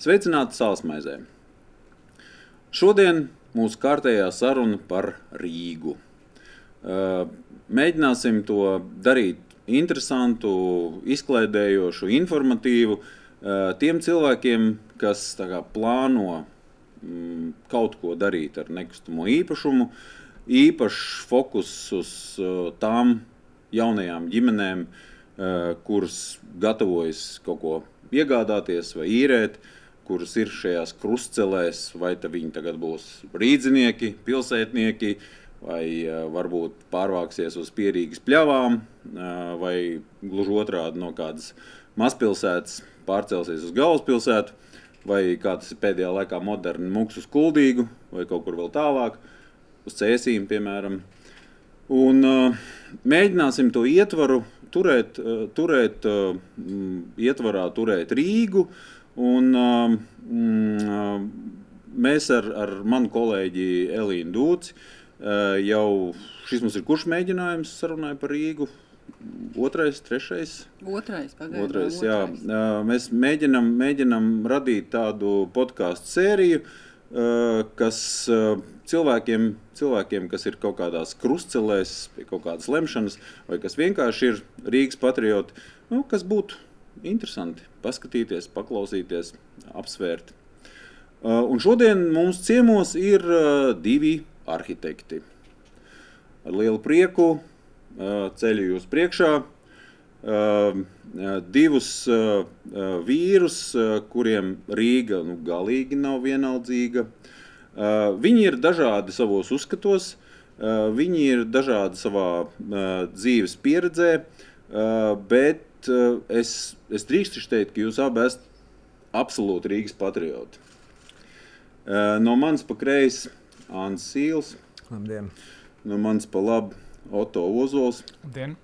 Sveicināti Sālsmaizē! Šodien mūsu kārtējā saruna par Rīgu. Mēģināsim to darīt interesantu, izklaidējošu, informatīvu tiem cilvēkiem, kas kā, plāno mm, kaut ko darīt ar nekustamo īpašumu. Īpašs fokus uz tām jaunajām ģimenēm, kuras gatavojas kaut ko iegādāties vai īrēt. Uh, kuras ir šajās krustcelēs, vai viņi tagad būs rīznieki, pilsētnieki, vai varbūt pārvāksies uz pierīgas pļavām, vai gluži otrādi no kādas mazpilsētas pārcelsies uz galvaspilsētu, vai kā tas ir pēdējā laikā moderni mūks uz kuldīgu, vai kaut kur vēl tālāk, uz cēsīm, piemēram. Un mēģināsim to ietvaru turēt, turēt ietvarā turēt Rīgu, uh, Un, um, mm, mēs ar, ar manu kolēģi Elīnu Dūci uh, jau šis mums ir kurš mēģinājums sarunai par Rīgu. Otrais, trešais. Otrais, pagaidām, otrais, jā. otrais. Uh, mēs mēģinam, mēģinam radīt tādu podkāstu sēriju, uh, kas cilvēkiem, cilvēkiem, kas ir kaut kādās krustcelēs, pie kaut kādas lemšanas, vai kas vienkārši ir Rīgas patrioti, nu, kas būtu interesanti paskatīties, paklausīties, apsvērt. Uh, un šodien mums ciemos ir uh, divi arhitekti. Ar lielu prieku uh, ceļu jūs priekšā divus vīrus, kuriem Rīga nu, galīgi nav vienaldzīga. Viņi ir dažādi savos uzskatos, viņi ir dažādi savā dzīves pieredzē, bet es, es drīkstu teikt, ka jūs abi esat absolūti Rīgas patrioti. No manas pa kreisi Anna Sīls. Labdien. No manas pa labi Oto Ozols. Labdien.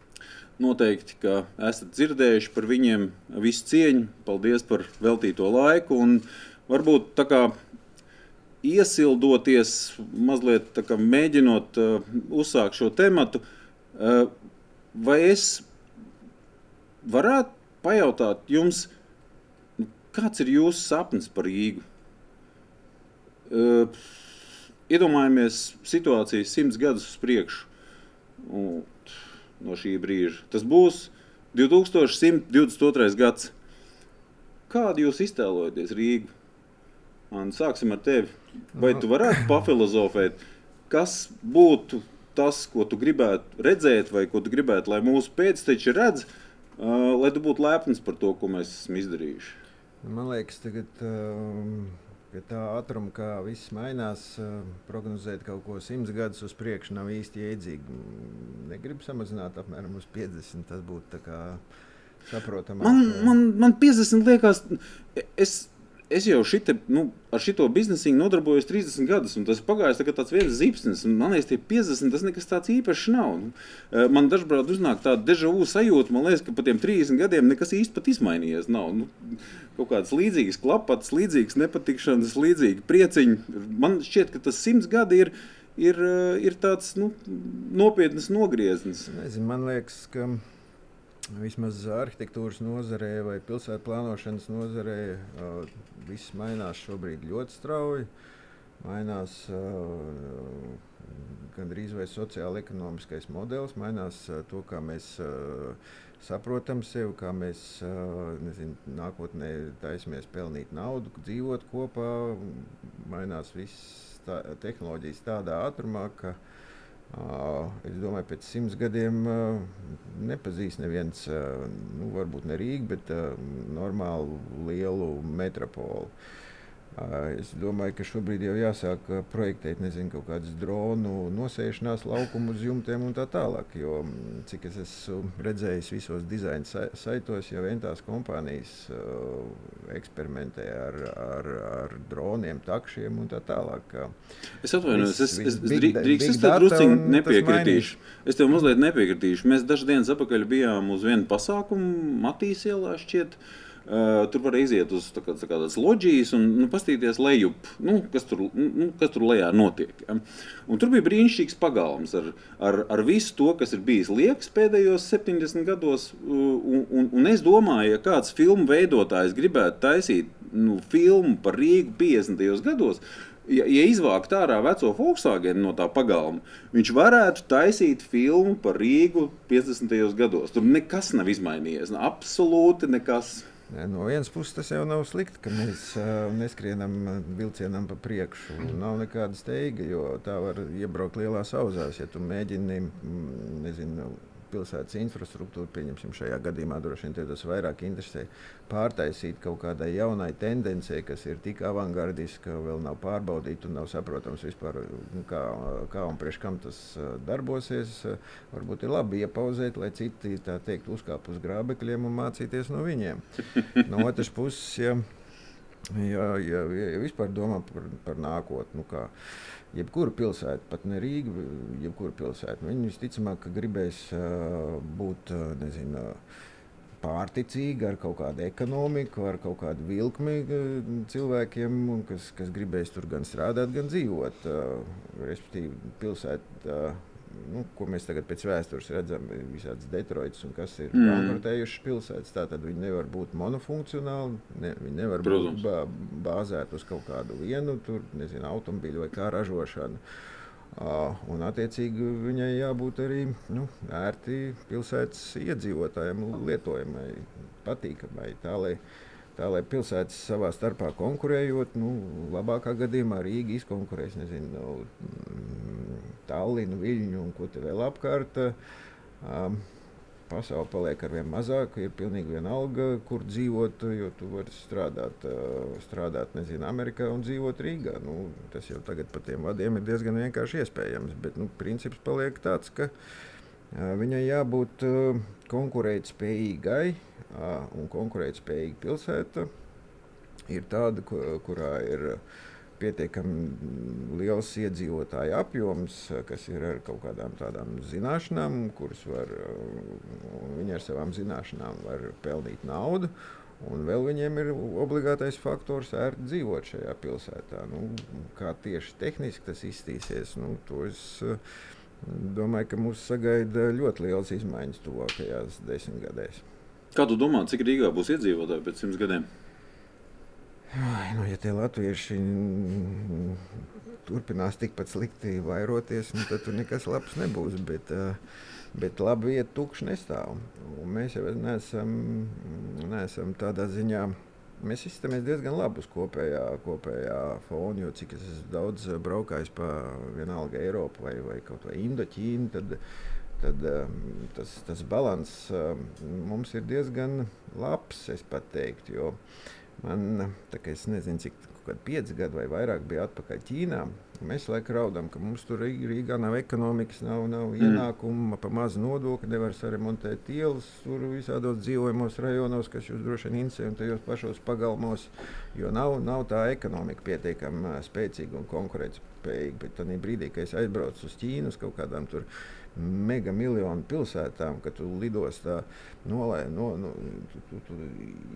Noteikti, ka esat dzirdējuši par viņiem visu cieņu. Paldies par veltīto laiku. Un varbūt tā kā iesildoties, mazliet kā, mēģinot uh, uzsākt šo tematu, uh, vai es varētu pajautāt jums, nu, kāds ir jūsu sapnis par Rīgu? Uh, iedomājamies situāciju simts gadus uz priekšu un, no šī brīža. Tas būs 2122. gads. Kādu jūs iztēlojaties Rīgu? Man, sāksim ar tevi. Vai tu varētu pafilozofēt, kas būtu tas, ko tu gribētu redzēt, vai ko tu gribētu, lai mūsu pēcteči redz, Uh, lai tu būtu lepns par to, ko mēs esam izdarījuši. Man liekas, tagad, uh, ka tā ātruma, kā viss mainās, uh, prognozēt kaut ko simts gadus uz priekšu nav īsti jēdzīgi. Negribu samazināt apmēram uz 50. Tas būtu saprotami. Man, man, man 50 liekas, es es jau šite, nu, ar šo biznesu nodarbojos 30 gadus, un tas pagājis tā tāds viens zipsnis. Man liekas, tie 50 tas nekas tāds īpašs nav. Nu, eh, man dažkārt uznāk tāda dežavu sajūta, man liekas, ka pa tiem 30 gadiem nekas īsti pat izmainījies. Nav. Nu, kaut kādas līdzīgas klapatas, līdzīgas nepatikšanas, līdzīgi prieciņi. Man šķiet, ka tas simts gadi ir. Ir, eh, ir tāds nu, nopietns nogrieznis. Nezinu, man liekas, ka vismaz arhitektūras nozarē vai pilsētu plānošanas nozarē viss mainās šobrīd ļoti strauji. Mainās uh, gandrīz vai sociāla-ekonomiskais modelis, mainās uh, to, kā mēs uh, saprotam sevi, kā mēs nezinu, nākotnē taisamies pelnīt naudu, dzīvot kopā. Mainās viss tā, tehnoloģijas tādā ātrumā, ka uh, Es domāju, pēc simts gadiem nepazīst neviens, nu, varbūt ne Rīgu, bet normālu lielu metropolu. Es domāju, ka šobrīd jau jāsāk projektēt nezinu, kaut kādas dronu nosēšanās laukumu uz jumtiem un tā tālāk. Jo, cik es esmu redzējis visos dizaina saitos, jau tās kompānijas uh, eksperimentē ar, ar, ar droniem, takšiem un tā tālāk. Es atvainojos, es, es, es drīkst es tev drusciņi nepiekritīšu. Es tev mazliet nepiekritīšu. Mēs dažas dienas atpakaļ bijām uz vienu pasākumu Matīs ielā šķiet. Uh, tur var iziet uz tā kā, tā kā loģijas un nu, paskatīties lejup, nu, kas, tur, nu, kas tur lejā notiek. Ja? Un tur bija brīnišķīgs pagalms ar, ar, ar visu to, kas ir bijis liekas pēdējos 70 gados. Un, un, un es domāju, ja kāds filmu veidotājs gribētu taisīt nu, filmu par Rīgu 50. gados, ja, ja izvākt ārā veco Volkswagen no tā pagalma, viņš varētu taisīt filmu par Rīgu 50. gados. Tur nekas nav izmainījies. Nu, absolūti nekas. No vienas puses tas jau nav slikti, ka mēs uh, neskrienam vilcienam pa priekšu. Nav nekāda steiga, jo tā var iebraukt lielās auzās. Ja tu mēģini, nezinu, pilsētas infrastruktūru, pieņemsim, šajā gadījumā droši vien tas vairāk interesē, pārtaisīt kaut kādai jaunai tendencei, kas ir tik avangardiska, vēl nav pārbaudīta un nav saprotams vispār, nu, kā, kā un priekš kam tas darbosies. Varbūt ir labi iepauzēt, lai citi tā teikt uzkāp uz grābekļiem un mācīties no viņiem. No otras puses, ja, ja, ja, ja vispār domā par, par nākotni, nu kā, jebkura pilsēta, pat ne Rīga, jebkura pilsēta. Nu, viņi visticamāk gribēs uh, būt nezinu, pārticīgi ar kaut kādu ekonomiku, ar kaut kādu vilkli cilvēkiem, kas, kas gribēs tur gan strādāt, gan dzīvot. Uh, respektīvi, pilsēta. Uh, nu, ko mēs tagad pēc vēstures redzam, ir visādas Detroitas un kas ir mm. bankrotējušas pilsētas. Tātad viņi nevar būt monofunkcionāli, ne, viņi nevar Protams. būt bā, bāzēti uz kaut kādu vienu tur, nezinu, automobīļu vai kā ražošanu. Uh, un, attiecīgi, viņai jābūt arī nu, ērti pilsētas iedzīvotājiem, lietojamai, patīkamai. Tā, lai, tā, lai pilsētas savā starpā konkurējot, nu, labākā gadījumā Rīga izkonkurēs nezinu, nu, Tallinu, Viļņu un ko te vēl apkārt. Um, pasaule paliek ar vien mazāk, ir pilnīgi vienalga, kur dzīvot, jo tu vari strādāt, strādāt nezinu, Amerikā un dzīvot Rīgā. Nu, tas jau tagad pa tiem vadiem ir diezgan vienkārši iespējams, bet nu, princips paliek tāds, ka viņai jābūt konkurētspējīgai un konkurētspējīga pilsēta ir tāda, kurā ir pietiekami liels iedzīvotāju apjoms, kas ir ar kaut kādām tādām zināšanām, kuras var, viņi ar savām zināšanām var pelnīt naudu. Un vēl viņiem ir obligātais faktors ērti dzīvot šajā pilsētā. Nu, kā tieši tehniski tas izskatīsies, nu, to es domāju, ka mūs sagaida ļoti liels izmaiņas tuvākajās desmitgadēs. Kā tu domā, cik Rīgā būs iedzīvotāji pēc simts gadiem? Ai, nu, ja tie latvieši turpinās tikpat slikti vairoties, nu, tad tur nekas labs nebūs. Bet, bet labi vieta tukša nestāv. Un mēs jau neesam, neesam tādā ziņā. Mēs izskatāmies diezgan labi uz kopējā, kopējā fona, jo cik es daudz braukājis pa vienalga Eiropu vai, vai kaut vai Indoķīnu, tad, tad tas, tas balans mums ir diezgan labs, es teiktu. Jo, uh, Man, es nezinu, cik kaut pieci gadi vai vairāk bija atpakaļ Ķīnā. Mēs laikam raudām, ka mums tur Rīgā nav ekonomikas, nav, nav mm. ienākumu, pa mazu nodokli, nevar saremontēt ielas tur visādos dzīvojamos rajonos, kas jūs droši vien interesē, un tajos pašos pagalmos, jo nav, nav tā ekonomika pietiekami spēcīga un konkurētspējīga. Bet tad brīdī, kad es aizbraucu uz Ķīnu, uz kaut kādām tur mega miljonu pilsētām, ka tu lidostā nolai, no, no, tu, tu, tu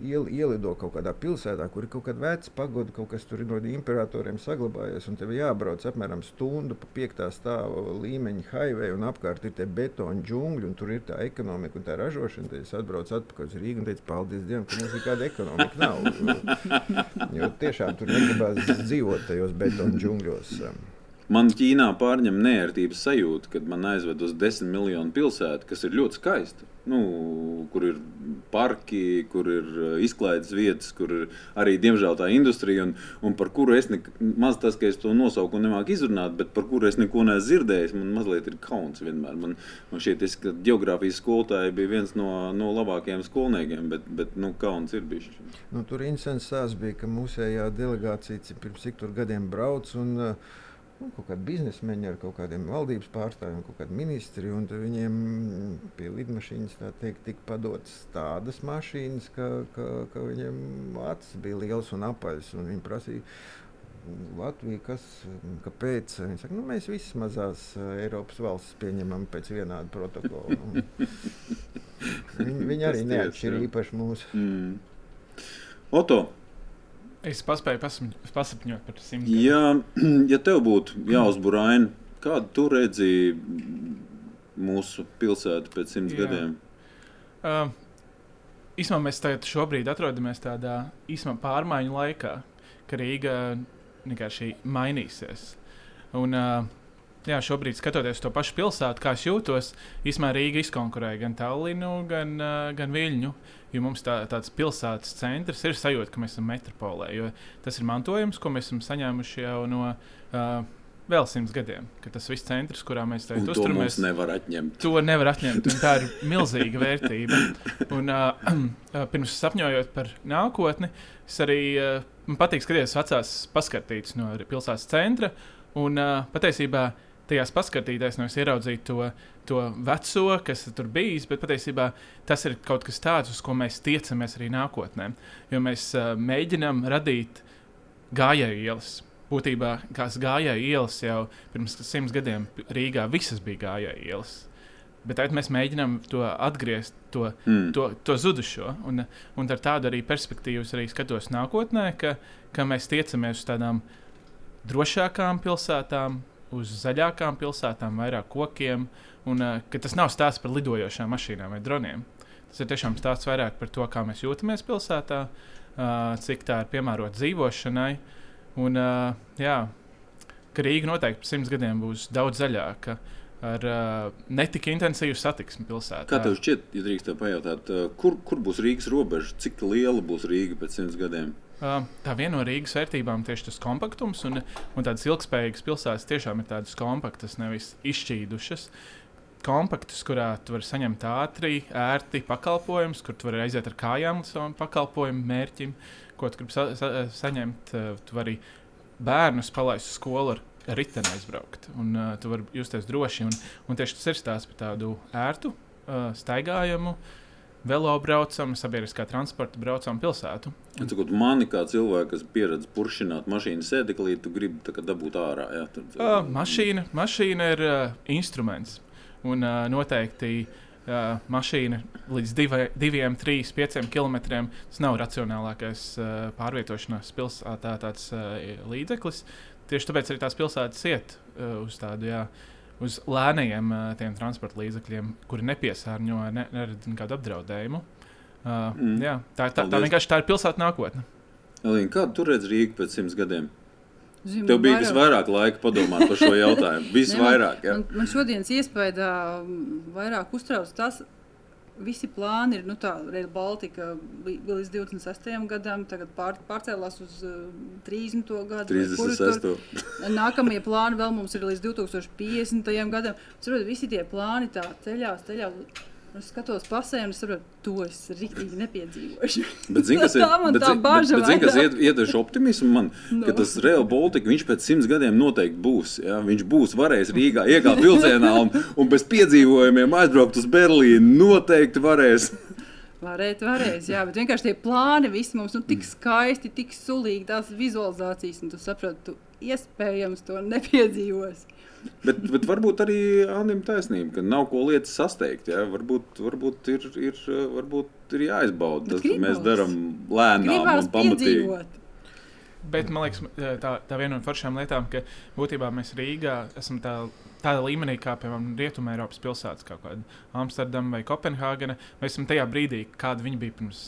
iel, ielido kaut kādā pilsētā, kur ir kaut kāda veca pagoda, kaut kas tur no imperatoriem saglabājies, un tev jābrauc apmēram stundu pa piektā stāva līmeņa highway, un apkārt ir tie betona džungļi, un tur ir tā ekonomika un tā ražošana. Tad es atbraucu atpakaļ uz Rīgu un teicu, paldies Dievam, ka mums nekāda ekonomika nav. Jo tiešām tur negribās dzīvot tajos betona džungļos. Man Ķīnā pārņem neērtības sajūta, kad man aizved uz desmit miljonu pilsētu, kas ir ļoti skaista. Nu, kur ir parki, kur ir uh, izklaides vietas, kur ir arī diemžēl tā industrija, un, un par kuru es ne, maz tas, ka es to nosaukumu nemāku izrunāt, bet par kuru es neko neesmu dzirdējis. Man mazliet ir kauns vienmēr. Man, man šķiet, ka geogrāfijas skolotāja bija viens no, no labākajiem skolniekiem, bet, bet nu, kauns ir bijis. Nu, tur interesants stāsts bija, ka mūsējā delegācija pirms cik tur gadiem brauc. Un, uh, nu, kaut kādi biznesmeņi ar kaut kādiem valdības pārstāvjiem, kaut kādi ministri. Viņiem pie lidmašīnas teikt, tika padotas tādas mašīnas, ka, ka, ka viņiem acis bija liels un apaļs. Un viņi prasīja, Latvija, kas, kāpēc? Viņi saka, nu, mēs visas mazās Eiropas valstis pieņemam pēc vienāda protokola. viņi, viņi arī neatšķir īpaši mūsu. Mm. Oto, Es paspēju pasapņ- pasapņot par simtu. ja, ja tev būtu jāuzbūr aina, kādu tu redzi mūsu pilsētu pēc simts Jā. gadiem? Uh, īsumā mēs tagad šobrīd atrodamies tādā īsumā pārmaiņu laikā, ka Rīga vienkārši mainīsies. Un, uh, jā, šobrīd, skatoties to pašu pilsētu, kā es jūtos, īsumā Rīga izkonkurēja gan Tallinu, gan, uh, gan Viļņu. Jo mums tā, tāds pilsētas centrs ir sajūta, ka mēs esam metropolē. Tas ir mantojums, ko mēs esam saņēmuši jau no uh, vēl simts gadiem. Ka tas viss centrs, kurā mēs tagad to uzturamies, nevar atņemt. To nevar atņemt. un Tā ir milzīga vērtība. Un, uh, uh, pirms sapņojot par nākotni, es arī uh, man patīk skatīties vecās paskartītas no pilsētas centra. Un uh, patiesībā tajās paskartītēs nevis ieraudzīt to, to veco, kas tur bijis, bet patiesībā tas ir kaut kas tāds, uz ko mēs tiecamies arī nākotnē. Jo mēs uh, mēģinām radīt gājēju ielas. Būtībā tās gājēju ielas jau pirms simts gadiem Rīgā visas bija gājēju ielas. Bet tagad mēs mēģinām to atgriezt, to, Mm. to, to zudušo. Un, un ar tādu arī perspektīvu arī skatos nākotnē, ka, ka mēs tiecamies uz tādām drošākām pilsētām, uz zaļākām pilsētām, vairāk kokiem. Un, uh, ka tas nav stāsts par lidojošām mašīnām vai droniem. Tas ir tiešām stāsts vairāk par to, kā mēs jūtamies pilsētā, uh, cik tā ir piemērota dzīvošanai. Un, uh, jā, ka Rīga noteikti pēc simts gadiem būs daudz zaļāka. Ar uh, netik intensīvu satiksmi pilsētā. Kā tev šķiet, ja drīkst te pajautāt, uh, kur, kur būs Rīgas robeža, cik liela būs Rīga pēc simts gadiem? Uh, tā viena no Rīgas vērtībām tieši tas kompaktums un, un tādas ilgspējīgas pilsētas tiešām ir tādas kompaktas, nevis izšķīdušas. Kompaktus, kurā tu vari saņemt ātri, ērti pakalpojumus, kur tu vari aiziet ar kājām līdz savam pakalpojumu mērķim, ko tu gribi sa sa saņemt. Uh, tu vari bērnus palaist uz skolu ar riteni aizbraukt, un uh, tu vari justies droši. Un, un tieši tas ir stāsts par tādu ērtu, uh, staigājumu, velobraucamu, sabiedriskā transporta braucamu pilsētu. Un... Cikot, mani kā cilvēku, kas pieredz puršināt mašīnas sēdeklī, tu gribi tā dabūt ārā. Jā, tad, Uh, mašīna, mašīna ir uh, instruments. Un uh, noteikti uh, mašīna līdz divai, diviem, trīs, pieciem kilometriem tas nav racionālākais uh, pārvietošanās pilsētā tāds uh, līdzeklis. Tieši tāpēc arī tās pilsētas iet uh, uz tādu. Jā, Uz lēniem uh, tiem transporta līdzekļiem, kuri nepiesārņo, ne, neredz nekādu apdraudējumu. Uh, Mm. jā, tā, tā, tā vienkārši tā ir pilsēta nākotne. Elīna, kādu tu redz Rīgu pēc simts gadiem? Zinu, Tev bija vairāk- visvairāk laika padomāt par šo jautājumu. Visvairāk, jā. Man, man šodienas iespējā mm, vairāk uztrauc tas, visi plāni ir, nu tā, Rail Baltica līdz 26. gadam, tagad pār, pārcēlās uz uh, 30. gadu. vai kuru tur- 36. Nākamie plāni vēl mums ir līdz 2050. gadam. Saprotu, visi tie plāni tā ceļās, ceļās. Es skatos pasē, un saprotu, to es rīktīgi nepiedzīvošu. Bet, zini, kas ir, Tā man bet, tā zini- baža bet, bet, zini, kas ied- iedvež optimismu man, Nu. ka tas Real Baltica, viņš pēc simts gadiem noteikti būs. Ja? Viņš būs varējis Rīgā iekāpt vilcienā un, un bez piedzīvojumiem aizbraukt uz Berlīnu. Noteikti varēs. Varētu, varēs, jā, bet vienkārši tie plāni visi mums nu, tik skaisti, tik sulīgi, tās vizualizācijas, un tu saproti, tu iespējams to nepiedzīvosi. Bet, bet varbūt arī Annim taisnība, ka nav ko lietas sasteigt. Ja? Varbūt, varbūt, ir, ir, varbūt ir jāizbauda tas, ka mēs darām lēnām Gribās un pamatīgi. piedzīvot. Bet man liekas, tā, tā viena no foršām lietām, ka būtībā mēs Rīgā esam tā, tādā līmenī, kā piemēram Rietumē Eiropas pilsētas, kā Amsterdama vai Kopenhāgena. Mēs esam tajā brīdī, kāda viņa bija pirms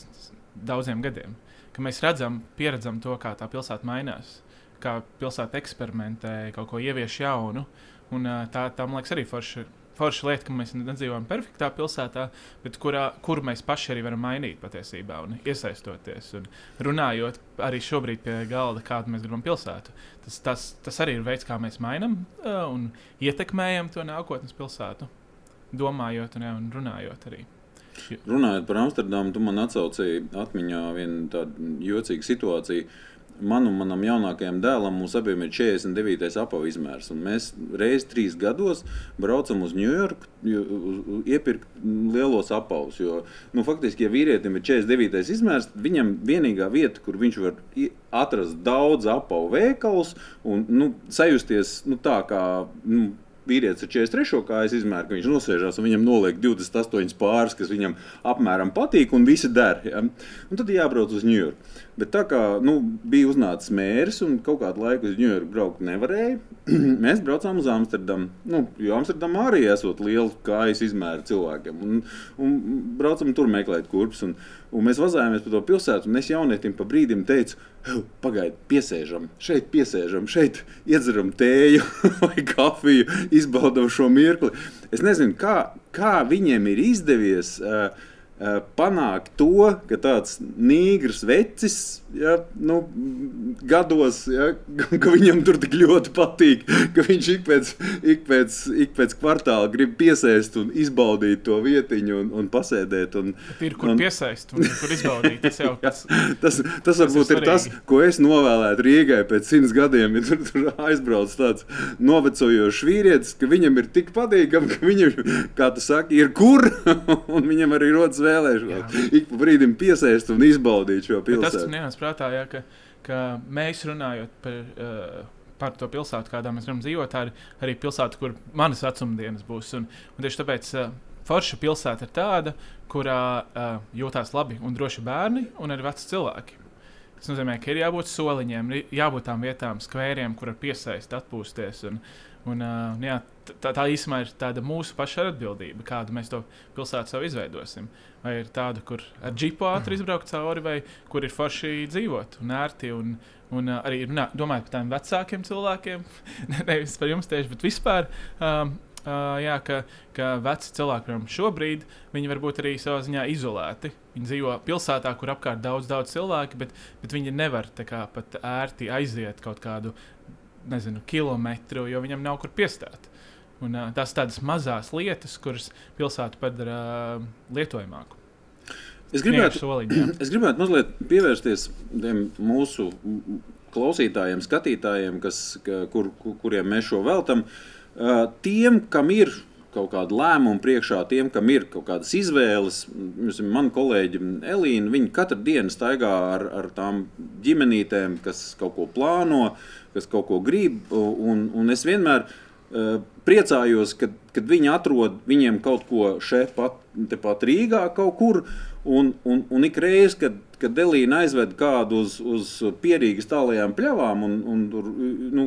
daudziem gadiem. Ka mēs redzam, pieredzam to, kā tā pilsēta mainās, kā pilsēta eksperimentē, kaut ko ievieš jaunu. Un, tā, tā, man liekas, arī forša, forša lieta, ka mēs nedzīvojam perfektā pilsētā, bet kurā, kur mēs paši arī varam mainīt patiesībā un iesaistoties. Un runājot arī šobrīd pie galda, kādu mēs gribam pilsētu. Tas, tas, tas arī ir veids, kā mēs mainām un ietekmējam to nākotnes pilsētu. Domājot un, un runājot arī. Runājot par Amsterdamu, tu man atsaucīji atmiņā vienu tādu jocīgu situāciju. Man un manam jaunākajam dēlam mums abiem ir 49. apavu izmērs. un Mēs reizes trīs gados braucam uz Ņujorku, iepirkt lielos apavus. Jo, nu, faktiski, ja vīrietim ir 49. izmērs, viņam vienīgā vieta, kur viņš var atrast daudz apavu veikalus un nu, sajusties nu, tā, kā nu, vīrietis ar 43. kājas izmēru, ka viņš nosēžās un viņam noliek 28 pāris, kas viņam apmēram patīk, un visi der. Ja? Un tad jābrauc uz Ņujorku. Bet tā kā nu, bija uznācis mērs un kaut kādu laiku uz Ņujorku braukt nevarēja, mēs braucām uz Amsterdamu. Nu, jo Amsterdamā arī esot liela kājas izmēra cilvēkiem. Un, un braucam tur meklēt kurpes. Un, un mēs vazājāmies pa to pilsētu, un es jaunietim pa brīdim teicu, pagaidi, piesēžam, šeit piesēžam, šeit iedzeram tēju vai kafiju, izbaudam šo mirkli. Es nezinu, kā, kā viņiem ir izdevies. Uh, panākt to, ka tāds nīgrs vecis ja, nu, gados, ja, ka viņam tur tik ļoti patīk, ka viņš ik pēc, ik pēc, ik pēc kvartāla grib piesēst un izbaudīt to vietiņu un, un pasēdēt. Un, ir kur un, piesaist un kur izbaudīt. Tas, jau, kas, tas, tas varbūt tas ir, ir tas, ko es novēlētu Rīgai pēc simts gadiem, ja tur, tur aizbrauc tāds novecojošs vīrietis, ka viņam ir tik patīkami, ka viņam, kā tu saki, ir kur, un viņam arī rodas vēlēšanās ik pa brīdim piesēst un izbaudīt šo pilsētu. Bet tas prātā, ja, ka, ka mēs runājot par, uh, par to pilsētu, kādā mēs gribam dzīvot, ir arī pilsēta, kur manas vecuma dienas būs. Un, un tieši tāpēc uh, forša pilsēta ir tāda, kurā uh, jūtās labi un droši bērni un arī veci cilvēki. Tas nozīmē, ka ir jābūt soliņiem, jābūt tām vietām, skvēriem, kur var piesaistīt, atpūsties. Un, un, uh, jā, tā, tā īstenībā ir tāda mūsu paša atbildība, kādu mēs to pilsētu sev izveidosim. Vai ir tāda, kur ar džipu ātri izbraukt cauri, vai kur ir forši dzīvot un ērti. Un, un uh, arī runā, domājot par tādiem vecākiem cilvēkiem, nevis par jums tieši, bet vispār. Um, Uh, jā, ka, ka veci cilvēki, piemēram, šobrīd, viņi var būt arī savā ziņā izolēti. Viņi dzīvo pilsētā, kur apkārt daudz, daudz cilvēku, bet, bet viņi nevar kā, pat ērti aiziet kaut kādu nezinu, kilometru, jo viņam nav kur piestāt. Un, uh, tās tādas mazas lietas, kuras pilsētu padara uh, lietojamāku. Es gribētu, soliņi, es gribētu mazliet pievērsties mūsu klausītājiem, skatītājiem, kas, ka, kur, kur, kuriem mēs šo veltam. Uh, tiem, kam ir kaut kāda lēmuma priekšā, tiem, kam ir kaut kādas izvēles. Manā kolēģi Elīna, viņa katru dienu staigā ar, ar tām ģimenītēm, kas kaut ko plāno, kas kaut ko grib. Un, un es vienmēr priecājos, kad, kad viņi atrod viņiem kaut ko šeit pat, pat Rīgā kaut kur. Un, un, un ik reiz, kad, kad Delīna aizved kādu uz, uz pierīgas tālajām pļavām, un, un tur nu,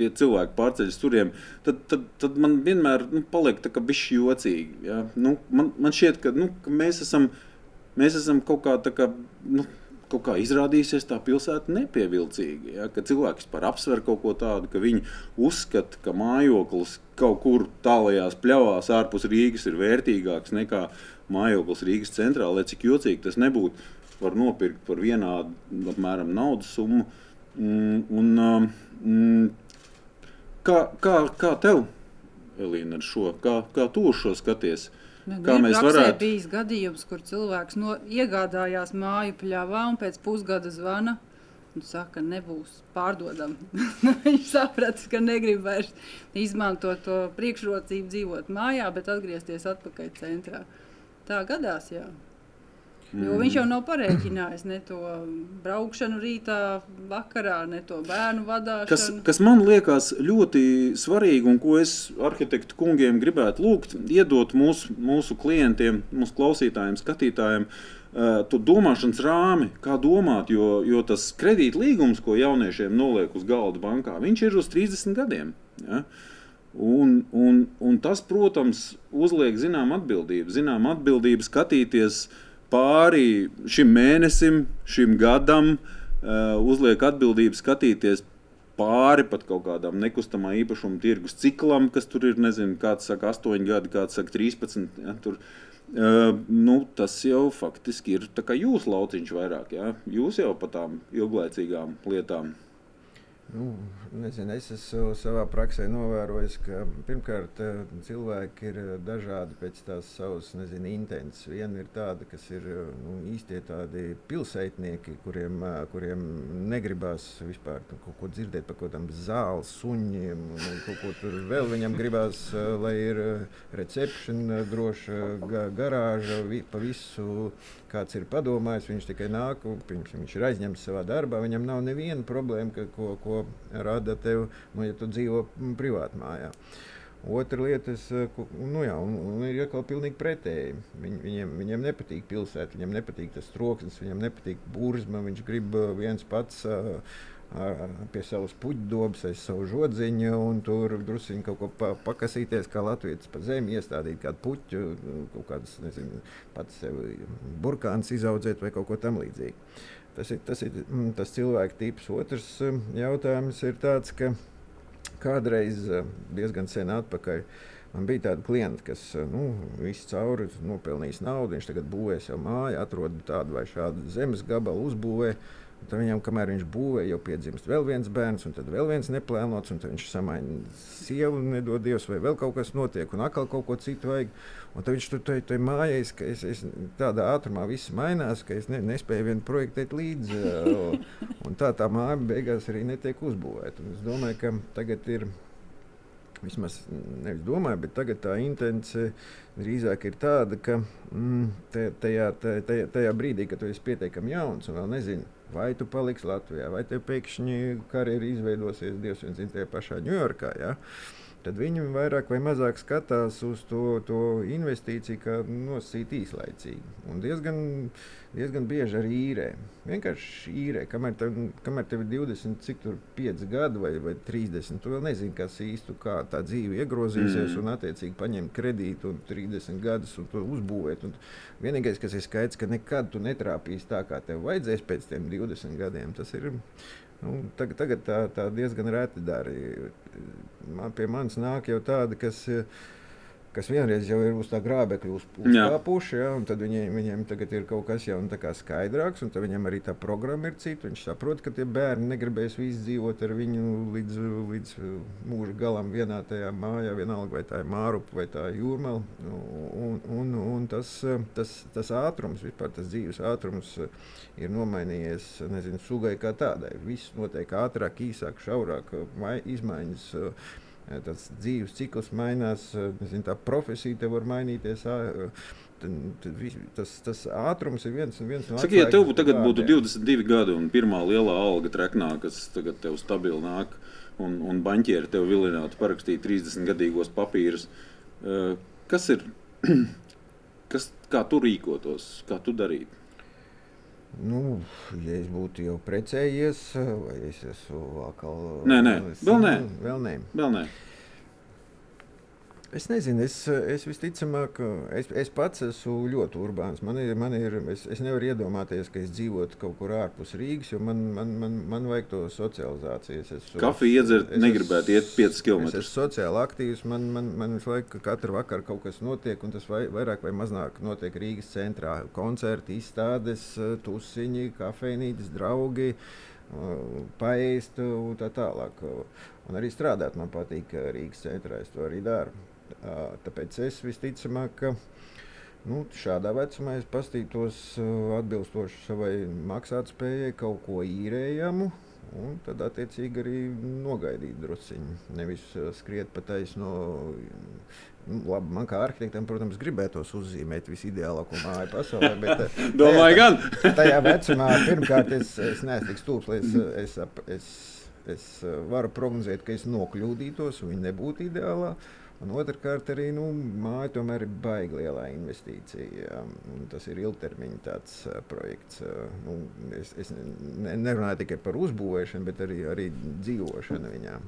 tie cilvēki pārceļas turiem, tad, tad, tad man vienmēr nu, paliek tā kā bišķi jocīgi. Ja? Nu, man, man šķiet, ka, nu, ka mēs, esam, mēs esam kaut kā tā kā. Nu, kaut kā izrādīsies tā pilsēta nepievilcīga. Ja? Ka cilvēks par apsver kaut ko tādu, ka viņi uzskata, ka mājoklis kaut kur tālajās pļavās ārpus Rīgas ir vērtīgāks nekā mājoklis Rīgas centrā. Lai cik jocīgi tas nebūtu, var nopirkt par vienādu apmēram naudas summu. Mm, un, um, mm, kā, kā, kā tev, Elīna, ar šo? Kā, kā tu uz šo skaties? Nu, kā mēs varētu? Bijis gadījums, kur cilvēks no, iegādājās māju pļāvā un pēc pusgada zvana. Un saka, ka nebūs pārdodama. Viņš saprata, ka negrib vairs izmantot to priekšrocību, dzīvot mājā, bet atgriezties atpakaļ centrā. Tā gadās, jā. Jo viņš jau nav pareiķinājis ne to braukšanu rītā, vakarā, ne to bērnu vadīšanu. Kas, kas man liekas ļoti svarīgi un ko es arhitektu kungiem gribētu lūgt, iedot mūsu, mūsu klientiem, mūsu klausītājiem, skatītājiem. Uh, to domāšanas rāmi, kā domāt, jo, jo tas kredītlīgums, ko jauniešiem noliek uz galda bankā, viņš ir uz 30 gadiem. Ja? Un, un, un tas, protams, uzliek zinām atbildību, zinām atbildību skatīties uh, pāri šim mēnesim, šim gadam, uh, uzliek atbildību skatīties pāri pat kaut kādam nekustamā īpašuma tirgus ciklam, kas tur ir, nezinu, kāds saka 8 gadi, kāds saka 13. Ja, tur, uh, nu, tas jau faktiski ir jūsu lauciņš vairāk. Ja? Jūs jau par tām ilglaicīgām lietām Nu, nezinu, es esmu savā praksē novērojis, ka pirmkārt eh, cilvēki ir eh, dažādi pēc tās savas nezinu, intences. Viena ir tāda, kas ir eh, nu, īstie tādi pilsētnieki, kuriem, kuriem negribas vispār nu, kaut ko dzirdēt par kaut kādām zāles, suņiem, kaut ko tur vēl. Viņam gribās, lai ir recepcija, droša garāža, pa visu kāds ir padomājis, viņš tikai nāk, pirms viņš ir aizņemts savā darbā. Viņam nav neviena problēma, ka, ko, ko rada tev, nu, ja tu dzīvo privātmājā. Otra lieta, es, nu jā, un, un ir atkal pilnīgi pretēji. Viņ, viņiem, viņiem nepatīk pilsēta, viņiem nepatīk tas troksnis, viņiem nepatīk burzma. Viņš grib viens pats uh, pie savas puķdobas, aiz savu žodziņu, un tur druskuļi kaut ko pa, pakasīties, kā Latvijas pa zemi, iestādīt kādu puķu, kaut kādas, nezinu, pats sev burkāns izaudzēt vai kaut ko tam līdzīgu. Tas ir tas, ir, mm, tas cilvēku tips. Otrs jautājums ir tāds, ka kādreiz diezgan sen atpakaļ. Man bija tāda klienta, kas nu, visu cauri nopelnījis naudu. Viņš tagad būvē sev māju, atrod tādu vai šādu zemes gabalu, uzbūvēja Tad viņam, kamēr viņš būvē, jau piedzimst vēl viens bērns, un tad vēl viens neplānots, un viņš samaina sievu, nedod Dievs, vai vēl kaut kas notiek, un atkal kaut ko citu vajag. Un tad viņš tur tur tur mājās, ka es, es tādā ātrumā viss mainās, ka es ne, nespēju vienu projektēt līdzi. Un tā tā māja beigās arī netiek uzbūvēta. Un es domāju, ka tagad ir. Vismaz nevis domāju, bet tagad tā intence drīzāk ir tāda, ka mm, tajā, tajā, tajā brīdī, kad tu esi pietiekami jauns un vēl nezini, vai tu paliksi Latvijā, vai tev pēkšņi karjeras izveidosies Dievs zina, tajā pašā Ņujorkā. Ja? Tad viņi vairāk vai mazāk skatās uz to, to investīciju, kā nosīt īslaicīgi. Un diezgan, diezgan bieži arī īrē. Vienkārši īrē, kamēr tev, kamēr tev ir 20, cik tur 5 gadi vai, vai 30. Tu vēl nezini, kas īsti kā tā dzīve iegrozīsies, mm. un attiecīgi paņemt kredītu un 30 gadus un to uzbūvēt. Un vienīgais, kas ir skaidrs, ka nekad tu netrāpīsi tā, kā tev vajadzēs pēc tiem 20 gadiem. Tas ir nu, tagad, tagad tā, tā diezgan reti dara. Man pie manis nāk jau tādi, kas. Uh, kas vienreiz jau ir uz tā grābekļa uz, uzkāpuši, ja, un tad viņiem, viņiem tagad ir kaut kas jau nu, skaidrāks, un viņam arī tā programma ir cita. Viņš saprot, ka tie bērni negribēs visi dzīvot ar viņu līdz, līdz mūža galam vienā tajā mājā, vienalga vai tā ir mārupa vai tā ir jūrmala. Un, un, un tas, tas, tas ātrums, vispār tas dzīves ātrums ir nomainījies, nezinu, sugai kā tādai. Viss notiek ātrāk, īsāk, šaurāk, izmaiņas tas dzīves cikls mainās, nezinu, tā profesija te var mainīties. Tas, tas ātrums ir viens, viens no tādiem. Ja tev tagad būtu 22 gadi un pirmā lielā alga treknā, kas tagad tev stabili nāk, un, un banķieri tev vilinātu parakstīt 30 gadīgos papīrus, kas ir, kas, kā tu rīkotos, kā tu darītu? Nu, ja es būtu jau precējies, vai es esmu atkal. Nē, nē, vēl nē. Vēl nē. Vēl nē. Es nezinu, es, es visticamāk, es, es pats esmu ļoti urbāns. Man ir, man ir, es, es nevaru iedomāties, ka es dzīvotu kaut kur ārpus Rīgas, jo man, man, man, man vajag to socializāciju. Es esmu, Kafiju iedzert, es, negribētu iet 5 km. Es esmu sociāli aktīvs, man, man, man visu laiku katru vakaru kaut kas notiek, un tas vai, vairāk vai mazāk notiek Rīgas centrā. Koncerti, izstādes, tusiņi, kafejnītes, draugi paēst un tā tālāk. Un arī strādāt man patīk Rīgas centrā. Es to arī daru. Tāpēc es visticamāk, ka nu, šādā vecumā es pastītos atbilstoši savai maksātspējai kaut ko īrējamu. Un tad, attiecīgi, arī nogaidīt druskuļi. Nevis skriet pa taisno. Nu, labi, man kā arhitektam, protams, gribētos uzzīmēt visideālāko māju pasaulē. Bet, Domāju, gan. tajā vecumā pirmkārt es, es neesmu tik stulbs, lai es, es, es, es varu prognozēt, ka es nokļūdītos un viņa nebūtu ideālā. Un otrkārt, arī nu, māja tomēr ir baigta lielā investīcija. Tas ir ilgtermiņa tāds, uh, projekts. Uh, nu, es es ne, nerunāju tikai par uzbūvēšanu, bet arī, arī dzīvošanu viņā.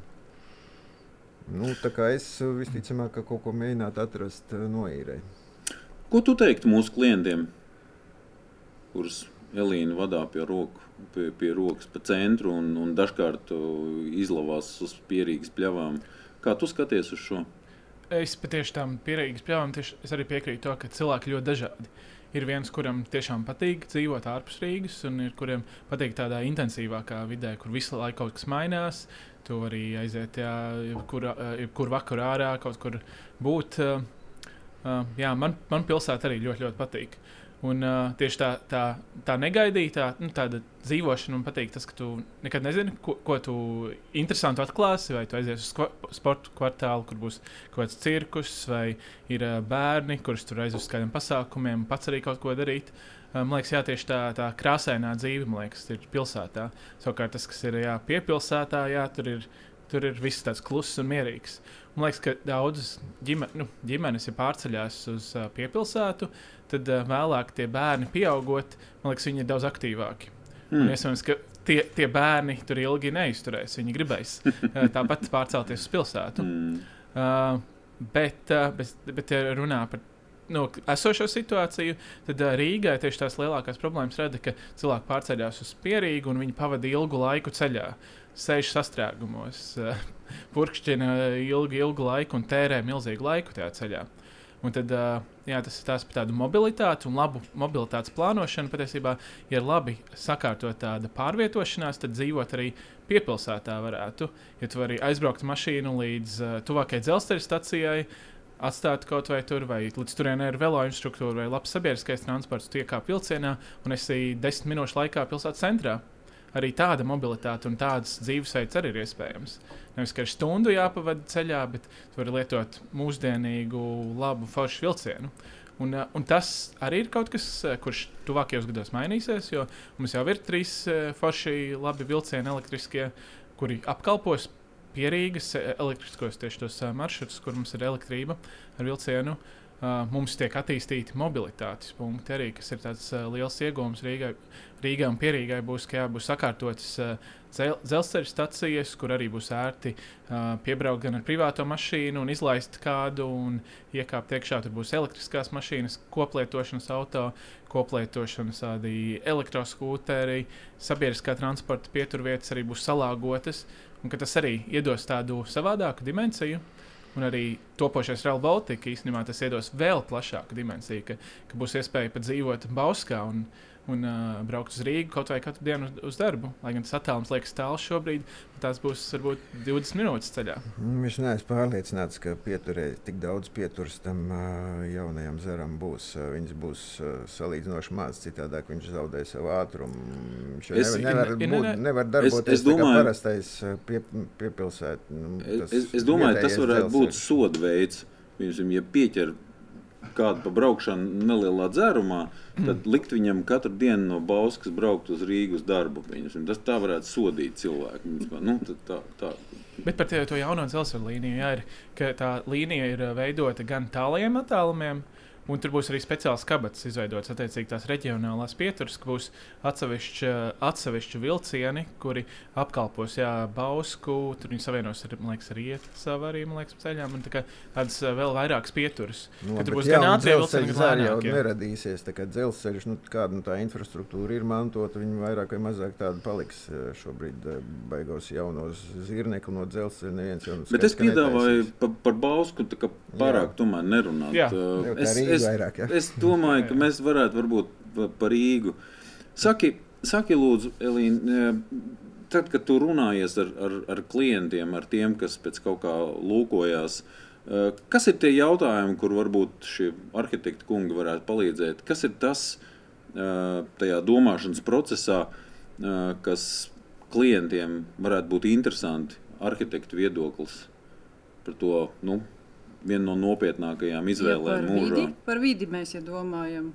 Nu, es visticamāk, ka kaut ko mēģinātu atrast uh, noīrē. Ko tu teiktu mūsu klientiem, kurus Elīna vadā pie, roku, pie, pie rokas pa centru un, un dažkārt izlavās uz pierīgas pļavām? Kā tu skaties uz šo? Es patiešām pierīgas pļāvām, es arī piekrītu to, ka cilvēki ļoti dažādi. Ir viens, kuram tiešām patīk dzīvot ārpus Rīgas, un ir kuriem patīk tādā intensīvākā vidē, kur visu laiku kaut kas mainās. Tu vari aiziet, jā, jebkur, jebkur vakar ārā, kaut kur būt. Jā, man, man pilsēta arī ļoti, ļoti patīk. Un, uh, tieši tā, tā, tā negaidītā nu, dzīvošana man patīk. Tas, ka tu nekad nezini, ko, ko tu interesantu atklāsi. Vai tu aizies uz sporta kvartālu, kur būs kaut kāds cirkus, vai ir uh, bērni, kurus tur aizies uz kādiem pasākumiem, pats arī kaut ko darīt. Uh, man liekas, jā, tieši tā, tā krāsainā dzīve, man liekas, ir pilsētā. Savukārt tas, kas ir jā, piepilsētā, jā, tur ir. Tur ir viss tāds kluss un mierīgs. Man liekas, ka daudzas ģime, nu, ģimenes ir pārceļās uz uh, piepilsētu, tad uh, vēlāk tie bērni pieaugot, man liekas, viņi ir daudz aktīvāki. Mm. Un iespējams, ka tie, tie bērni tur ilgi neizturēs. Viņi gribēs uh, tāpat pārcelties uz pilsētu. Mm. Uh, bet, uh, bet, bet, ja runā par nu, esošo situāciju, tad uh, Rīgai tieši tās lielākās problēmas rada, ka cilvēki pārceļās uz Pierīgu un viņi pavadīja ilgu laiku ceļā. Sēž sastrēgumos, uh, purkšķina ilgu, ilgu laiku un tērē milzīgu laiku tajā ceļā. Un tad, jā, tas ir tās par tādu mobilitāti un labu mobilitātes plānošanu. Patiesībā, ja ir labi sakārtot tāda pārvietošanās, tad dzīvot arī piepilsētā varētu. Ja tu vari aizbraukt mašīnu līdz tuvākajai dzelzceļa stacijai, atstāt kaut vai tur, vai līdz turienei ir veloinstruktūra vai labs sabiedriskais transports, tu iekāp vilcienā un esi desmit minūšu laikā pilsētas centrā arī tāda mobilitāte un tādas dzīvesveids arī ir iespējams. Nevis ka ir stundu jāpavada ceļā, bet tu vari lietot mūsdienīgu, labu, foršu vilcienu. Un, uh, un tas arī ir kaut kas, uh, kurš tuvākajos gados mainīsies, jo mums jau ir trīs uh, forši, labi vilcieni elektriskie, kuri apkalpos pierīgas elektriskos tieši tos maršrutus, kur mums ir elektrība ar vilcienu. Uh, mums tiek attīstīti mobilitātes punkti arī, kas ir tāds uh, liels iegūms Rīgai. Rīgai un Pierīgai būs, jā, būs sakārtotas uh, dzel dzelzceļa stacijas, kur arī būs ērti uh, piebraukt gan ar privāto mašīnu, un izlaist kādu un iekāpt iekšā. Tur būs elektriskās mašīnas, koplietošanas auto, koplietošanas elektroskūteri, sabiedriskā transporta pieturvietas arī būs salāgotas, un tas arī iedos tādu savādāku dimensiju. Un arī topošais Real Baltica īstenībā tas iedos vēl plašāku dimensiju, ka, ka būs iespēja pat dzīvot Bauskā un, un uh, braukt uz Rīgu kaut vai katru dienu uz, uz darbu. Lai gan tas attālums liekas tāls šobrīd, tās būs varbūt 20 minūtes ceļā. Mm, es neesmu pārliecināts, ka pieturē, tik daudz pieturas tam uh, jaunajam zaram būs. Uh, viņas būs uh, salīdzinoši maz, citādāk viņš zaudē savu ātrumu. Viņš es, nevar, nevar, būt, nevar darboties es, es domāju, kā parastais pie, piepilsēt. Nu, es, es domāju, tas varētu dzelsēs. būt soda veids. Piemēram, ja pieķer kādu pa braukšanu nelielā dzērumā, tad mm. likt viņam katru dienu no Bauskas braukt uz Rīgas darbu. Viņam. Tas tā varētu sodīt cilvēku. Nu, tā, tā. Bet par to jauno dzelzceļa līniju, jā, ir, ka tā līnija ir veidota gan tālajiem attālumiem, Un tur būs arī speciāls kabats izveidots, attiecīgi tās reģionālās pieturas, ka būs atsevišķi, atsevišķi vilcieni, kuri apkalpos jā, Bausku, tur viņi savienos ar, liekas, Rietuvu arī, man liekas, ceļām, un tā tādas vēl vairākas pieturas. No, nu, tur būs gan ātrie vilcieni, gan lēnāk. jau neradīsies, tā kā dzelzceļš, nu, kāda nu, tā infrastruktūra ir mantota, viņi vairāk vai mazāk tāda paliks šobrīd baigos jaunos zirneku no dzelzceļa, neviens jau. Bet es piedāvāju par, par Bausku tā kā pārāk jā. tomēr nerunāt. Jā. Uh, es, es, vairāk, ja? es domāju, ka mēs varētu varbūt par Rīgu. Saki, saki lūdzu, Elīna, tad, kad tu runājies ar, ar, ar klientiem, ar tiem, kas pēc kaut kā lūkojās, eh, kas ir tie jautājumi, kur varbūt šie arhitekti kungi varētu palīdzēt? Kas ir tas eh, tajā domāšanas procesā, kas klientiem varētu būt interesanti, arhitektu viedoklis par to, nu, viena no nopietnākajām izvēlēm ja mūžā. Vidi, par vidi mēs ja domājam.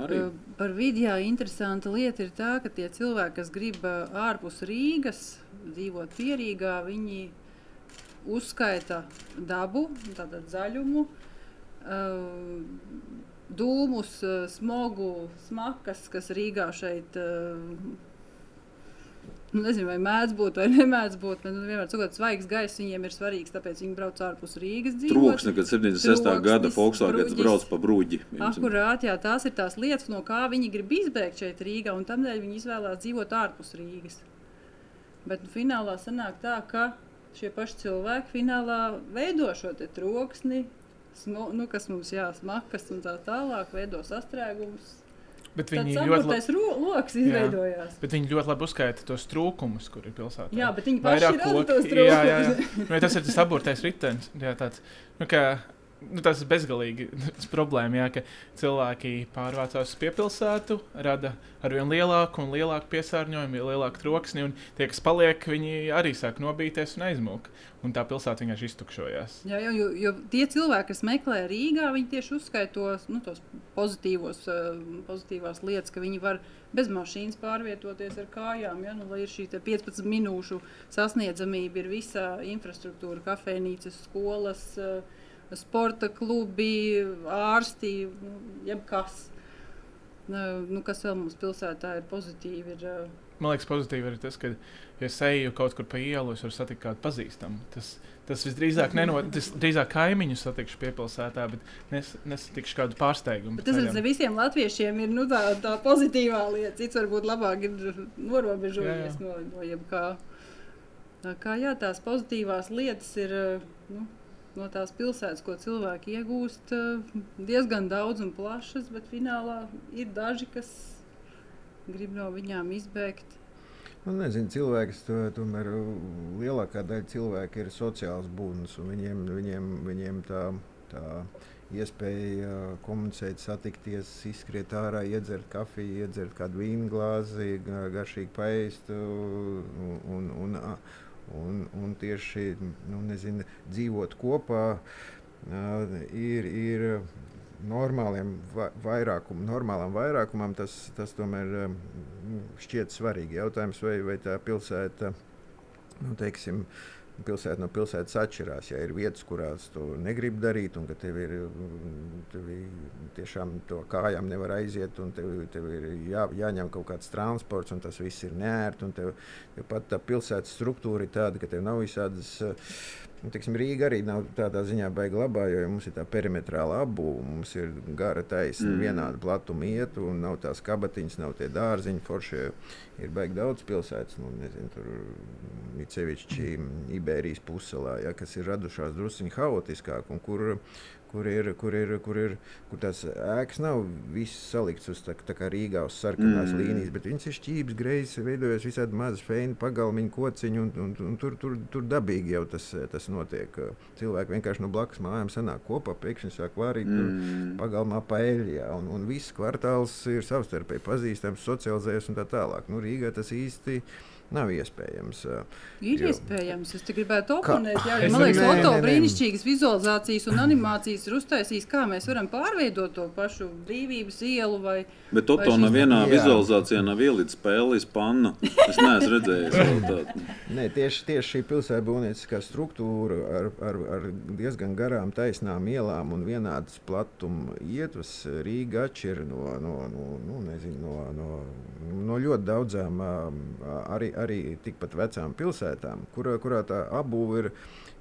Arī. Par vidi jā, interesanta lieta ir tā, ka tie cilvēki, kas grib ārpus Rīgas dzīvot pierīgā, viņi uzskaita dabu, tātad zaļumu, dūmus, smogu, smakas, kas Rīgā šeit nu, nezinu, vai mēdz būt vai nemēdz būt. Nu, vienmēr sakot, svaigs gaiss viņiem ir svarīgs, tāpēc viņi brauc ārpus Rīgas. Trūksni, kad 76. gada Volkswagen brauc pa brūģi. Akurāt, jā, tās ir tās lietas, no kā viņi grib izbēgt šeit Rīgā, un tādēļ viņi izvēlās dzīvot ārpus Rīgas. Bet nu, finālā sanāk tā, ka šie paši cilvēki finālā veido šo troksni, smu, nu, kas mums jāsmakas un tā tālāk, veido sastrēgumus Bet viņi ļoti labi lokus izveidojās. Jā, bet viņi ļoti labi uzskaita tos trūkumus, kur ir pilsētā. Jā, bet viņi paši Vairāk rada tos trūkumus. Jā, jā. Nu, tas ir tas aburtais ritenis. Jā, tāds, nu, kā, nu, tas ir bezgalīgi tas problēma, jā, ka cilvēki pārvācās uz piepilsētu, rada ar vien lielāku un lielāku piesārņojumu, lielāku troksni, un tie, kas paliek, viņi arī sāk nobīties un aizmūk. Un tā pilsēta vienkārši iztukšojās. Jā, jo, jo, jo tie cilvēki, kas meklē Rīgā, viņi tieši uzskaita nu, tos pozitīvos, uh, pozitīvās lietas, ka viņi var bez mašīnas pārvietoties ar kājām. Ja? Nu, lai ir šī 15 minūšu sasniedzamība, ir visa infrastruktūra, kafejnīcas, skolas. Uh, sporta klubi, ārsti, nu, jebkas. Nu, kas vēl mums pilsētā ir pozitīvi? Ir, Man liekas, pozitīvi ir tas, ka, ja es eju kaut kur pa ielu, es varu satikt kādu pazīstamu. Tas, tas visdrīzāk nenot, tas drīzāk kaimiņu satikšu piepilsētā, bet nes, nesatikšu kādu pārsteigumu. Bet tas ne visiem latviešiem ir nu, tā, tā pozitīvā lieta. Cits varbūt labāk ir norobežojies no, no jebkā. Tā kā jā, tās pozitīvās lietas ir. Nu, no tās pilsētas, ko cilvēki iegūst, eh, diezgan daudz un plašas, bet finālā ir daži, kas grib no viņām izbēgt. Nu, nezinu, cilvēks to, tomēr lielākā daļa cilvēku ir sociāls būtnes, un viņiem, viņiem, viņiem tā, tā iespēja komunicēt, satikties, izskriet ārā, iedzert kafiju, iedzert kādu vīnu glāzi, garšīgi paēst. Un, un, un, Un, un tieši nu, nezinu, dzīvot kopā uh, ir, ir normāliem vairākum, normālam vairākumam tas, tas tomēr šķiet svarīgi. Jautājums, vai, vai tā pilsēta, nu, teiksim, uh, pilsēta no pilsētas atšķirās. Ja ir vietas, kurās tu negribi darīt, un ka tev ir tev tiešām to kājām nevar aiziet, un tev, tev ir jā, jāņem kaut kāds transports, un tas viss ir nērti. Tev, tev pat tā pilsētas struktūra ir tāda, ka tev nav visādas. Nu, tiksim, Rīga arī nav tādā ziņā baigta labā, jo mums ir tā perimetrāla apbūve. Mums ir gara taisna, mm. vienāda platuma iet, un nav tās kabatiņas, nav tie dārziņi. Foršie ir baigi daudz pilsētas, nu, nezinu, tur ir sevišķi Iberijas puselā, ja, kas ir radušās druskuļi haotiskāk, un kur kur ir, kur ir, kur ir kur tās ēkas nav visas saliktas uz tā, tā kā Rīgā uz sarkanās mm. līnijas, bet viņas ir šķības, greizes, veidojas visādi mazas feini, pagalmiņu, kociņu, un, un, un tur, tur, tur dabīgi jau tas, tas notiek. Cilvēki vienkārši no blakus mājām sanāk kopā, pēkšņi sāk vārīt mm. pagalmā paeļļā, un, un viss kvartāls ir savstarpēji pazīstams, socializējies un tā tālāk. Nu, Rīgā tas īsti ir nav iespējams. Ir jo... iespējams. Es gribētu oponēt. Jā, man liekas, ka Oto brīnišķīgas vizualizācijas un animācijas ir uztaisījis, kā mēs varam pārveidot to pašu brīvības ielu. Vai, Bet Oto vai nevienā jā. vizualizācijā nav ielicis spēles pannu. Es neesmu redzējis tādu. Nē, tieši, tieši šī pilsēta būvnieciskā struktūra ar, ar, ar diezgan garām taisnām ielām un vienādas platuma ietvas Rīga atšķir no, no, no, no, nezinu, no, no, no ļoti daudzām arī arī tikpat vecām pilsētām, kurā, kurā tā apbūve ir.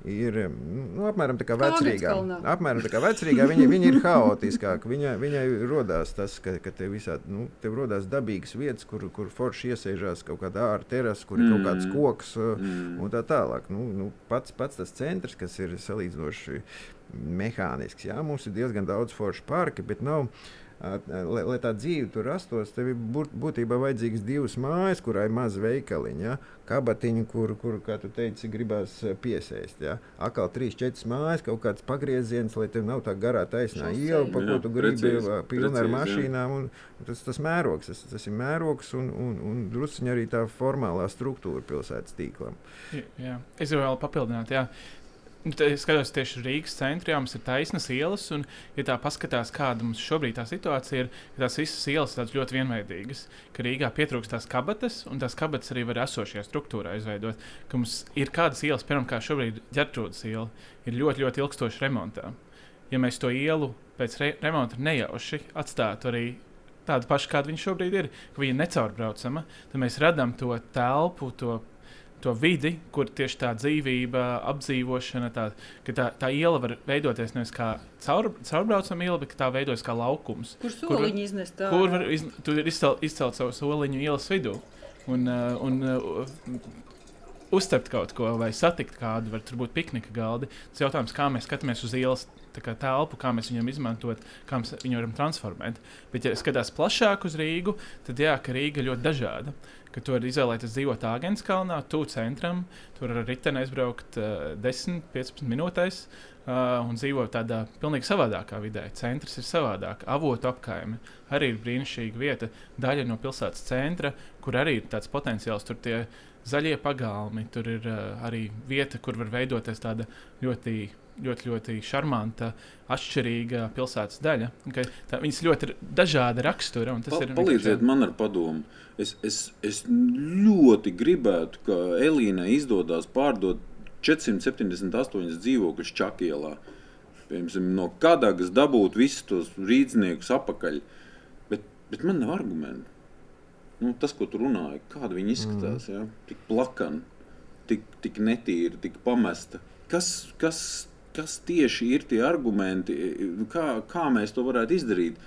Ir nu, apmēram tā kā vecrīgā. Apmēram tā kā vecrīgā viņa, viņa ir haotiskāka. Viņa, viņai radās tas, ka, ka tev, visā, nu, tev radās dabīgas vietas, kur, kur forši iesēžās kaut kāda ārā terasa, kur ir mm. kaut kāds mm. koks uh, mm. un tā tālāk. Nu, nu, pats, pats tas centrs, kas ir salīdzinoši mehānisks, jā, mums ir diezgan daudz foršu parka, bet nav. Uh, lai, lai tā dzīve tur rastos, tev ir būtībā vajadzīgas divas mājas, kurā ir maz veikaliņa, ja? kabatiņa, kur, kur, kā tu teici, gribās piesēst. Ja? Akal trīs, četras mājas, kaut kāds pagrieziens, lai tev nav tā garā taisnā iela, pa ko tu gribi pilna ar mašīnām. Un, tas, tas mērogs, tas, tas ir mērogs un, un, un drusciņi arī tā formālā struktūra pilsētas tīklam. Jā, jā. Es vēl papildinātu, jā. Nu, es skatos tieši Rīgas centrā, mums ir taisnas ielas, un, ja tā paskatās, kāda mums šobrīd tā situācija ir, ka tās visas ielas ir ļoti vienveidīgas, ka Rīgā pietrūkst tās kabatas, un tās kabatas arī var esošajā struktūrā izveidot. Ka mums ir kādas ielas, kā šobrīd ģērtrūdas iela, ir ļoti, ļoti ilgstoši remontā. Ja mēs to ielu pēc re remonta nejauši atstātu arī tādu pašu, kāda viņa šobrīd ir, ka viņa ir necaurbraucama, tad mēs radām to telpu, to to vidi, kur tieši tā dzīvība, apdzīvošana, tā, tā, tā iela var veidoties nevis kā caur, caurbraucama iela, bet tā veidojas kā laukums. Kur soliņi iznest? Kur var iz, izcelt, izcelt savu soliņu ielas vidū. Un, uh, un, uh, uztvert kaut ko vai satikt kādu, var tur būt piknika galdi. Tas jautājums, kā mēs skatāmies uz ielas kā telpu, kā mēs viņam izmantot, kā mēs viņu varam transformēt. Bet, ja skatās plašāk uz Rīgu, tad jā, ka Rīga ir ļoti dažāda ka tu vari izvēlēties dzīvot Āgenskalnā, tuvu centram, tur ar riteni aizbraukt uh, 10-15 minūtēs. Uh, un dzīvo tādā pilnīgi savādākā vidē. Centrs ir savādāk. Avotu apkaime arī ir brīnišķīga vieta, daļa no pilsētas centra, kur arī ir tāds potenciāls. Tur tie zaļie pagalmi, tur ir uh, arī vieta, kur var veidoties tāda ļoti ļoti, ļoti šarmanta, atšķirīga pilsētas daļa. Tā, viņas ļoti dažāda rakstura. Pa, palīdziet man ar padomu. Es, es, es ļoti gribētu, ka Elīnai izdodas pārdot 478 dzīvokļus Čakielā. Piemēram, no Kadagas dabūt visus tos rīzniekus apakaļ. Bet, bet man nav argumentu. Nu, tas, ko tu runāji, kāda viņi izskatās, mm. ja? tik plakana, tik, tik netīra, tik pamesta. Kas, kas kas tieši ir tie argumenti, kā, kā mēs to varētu izdarīt.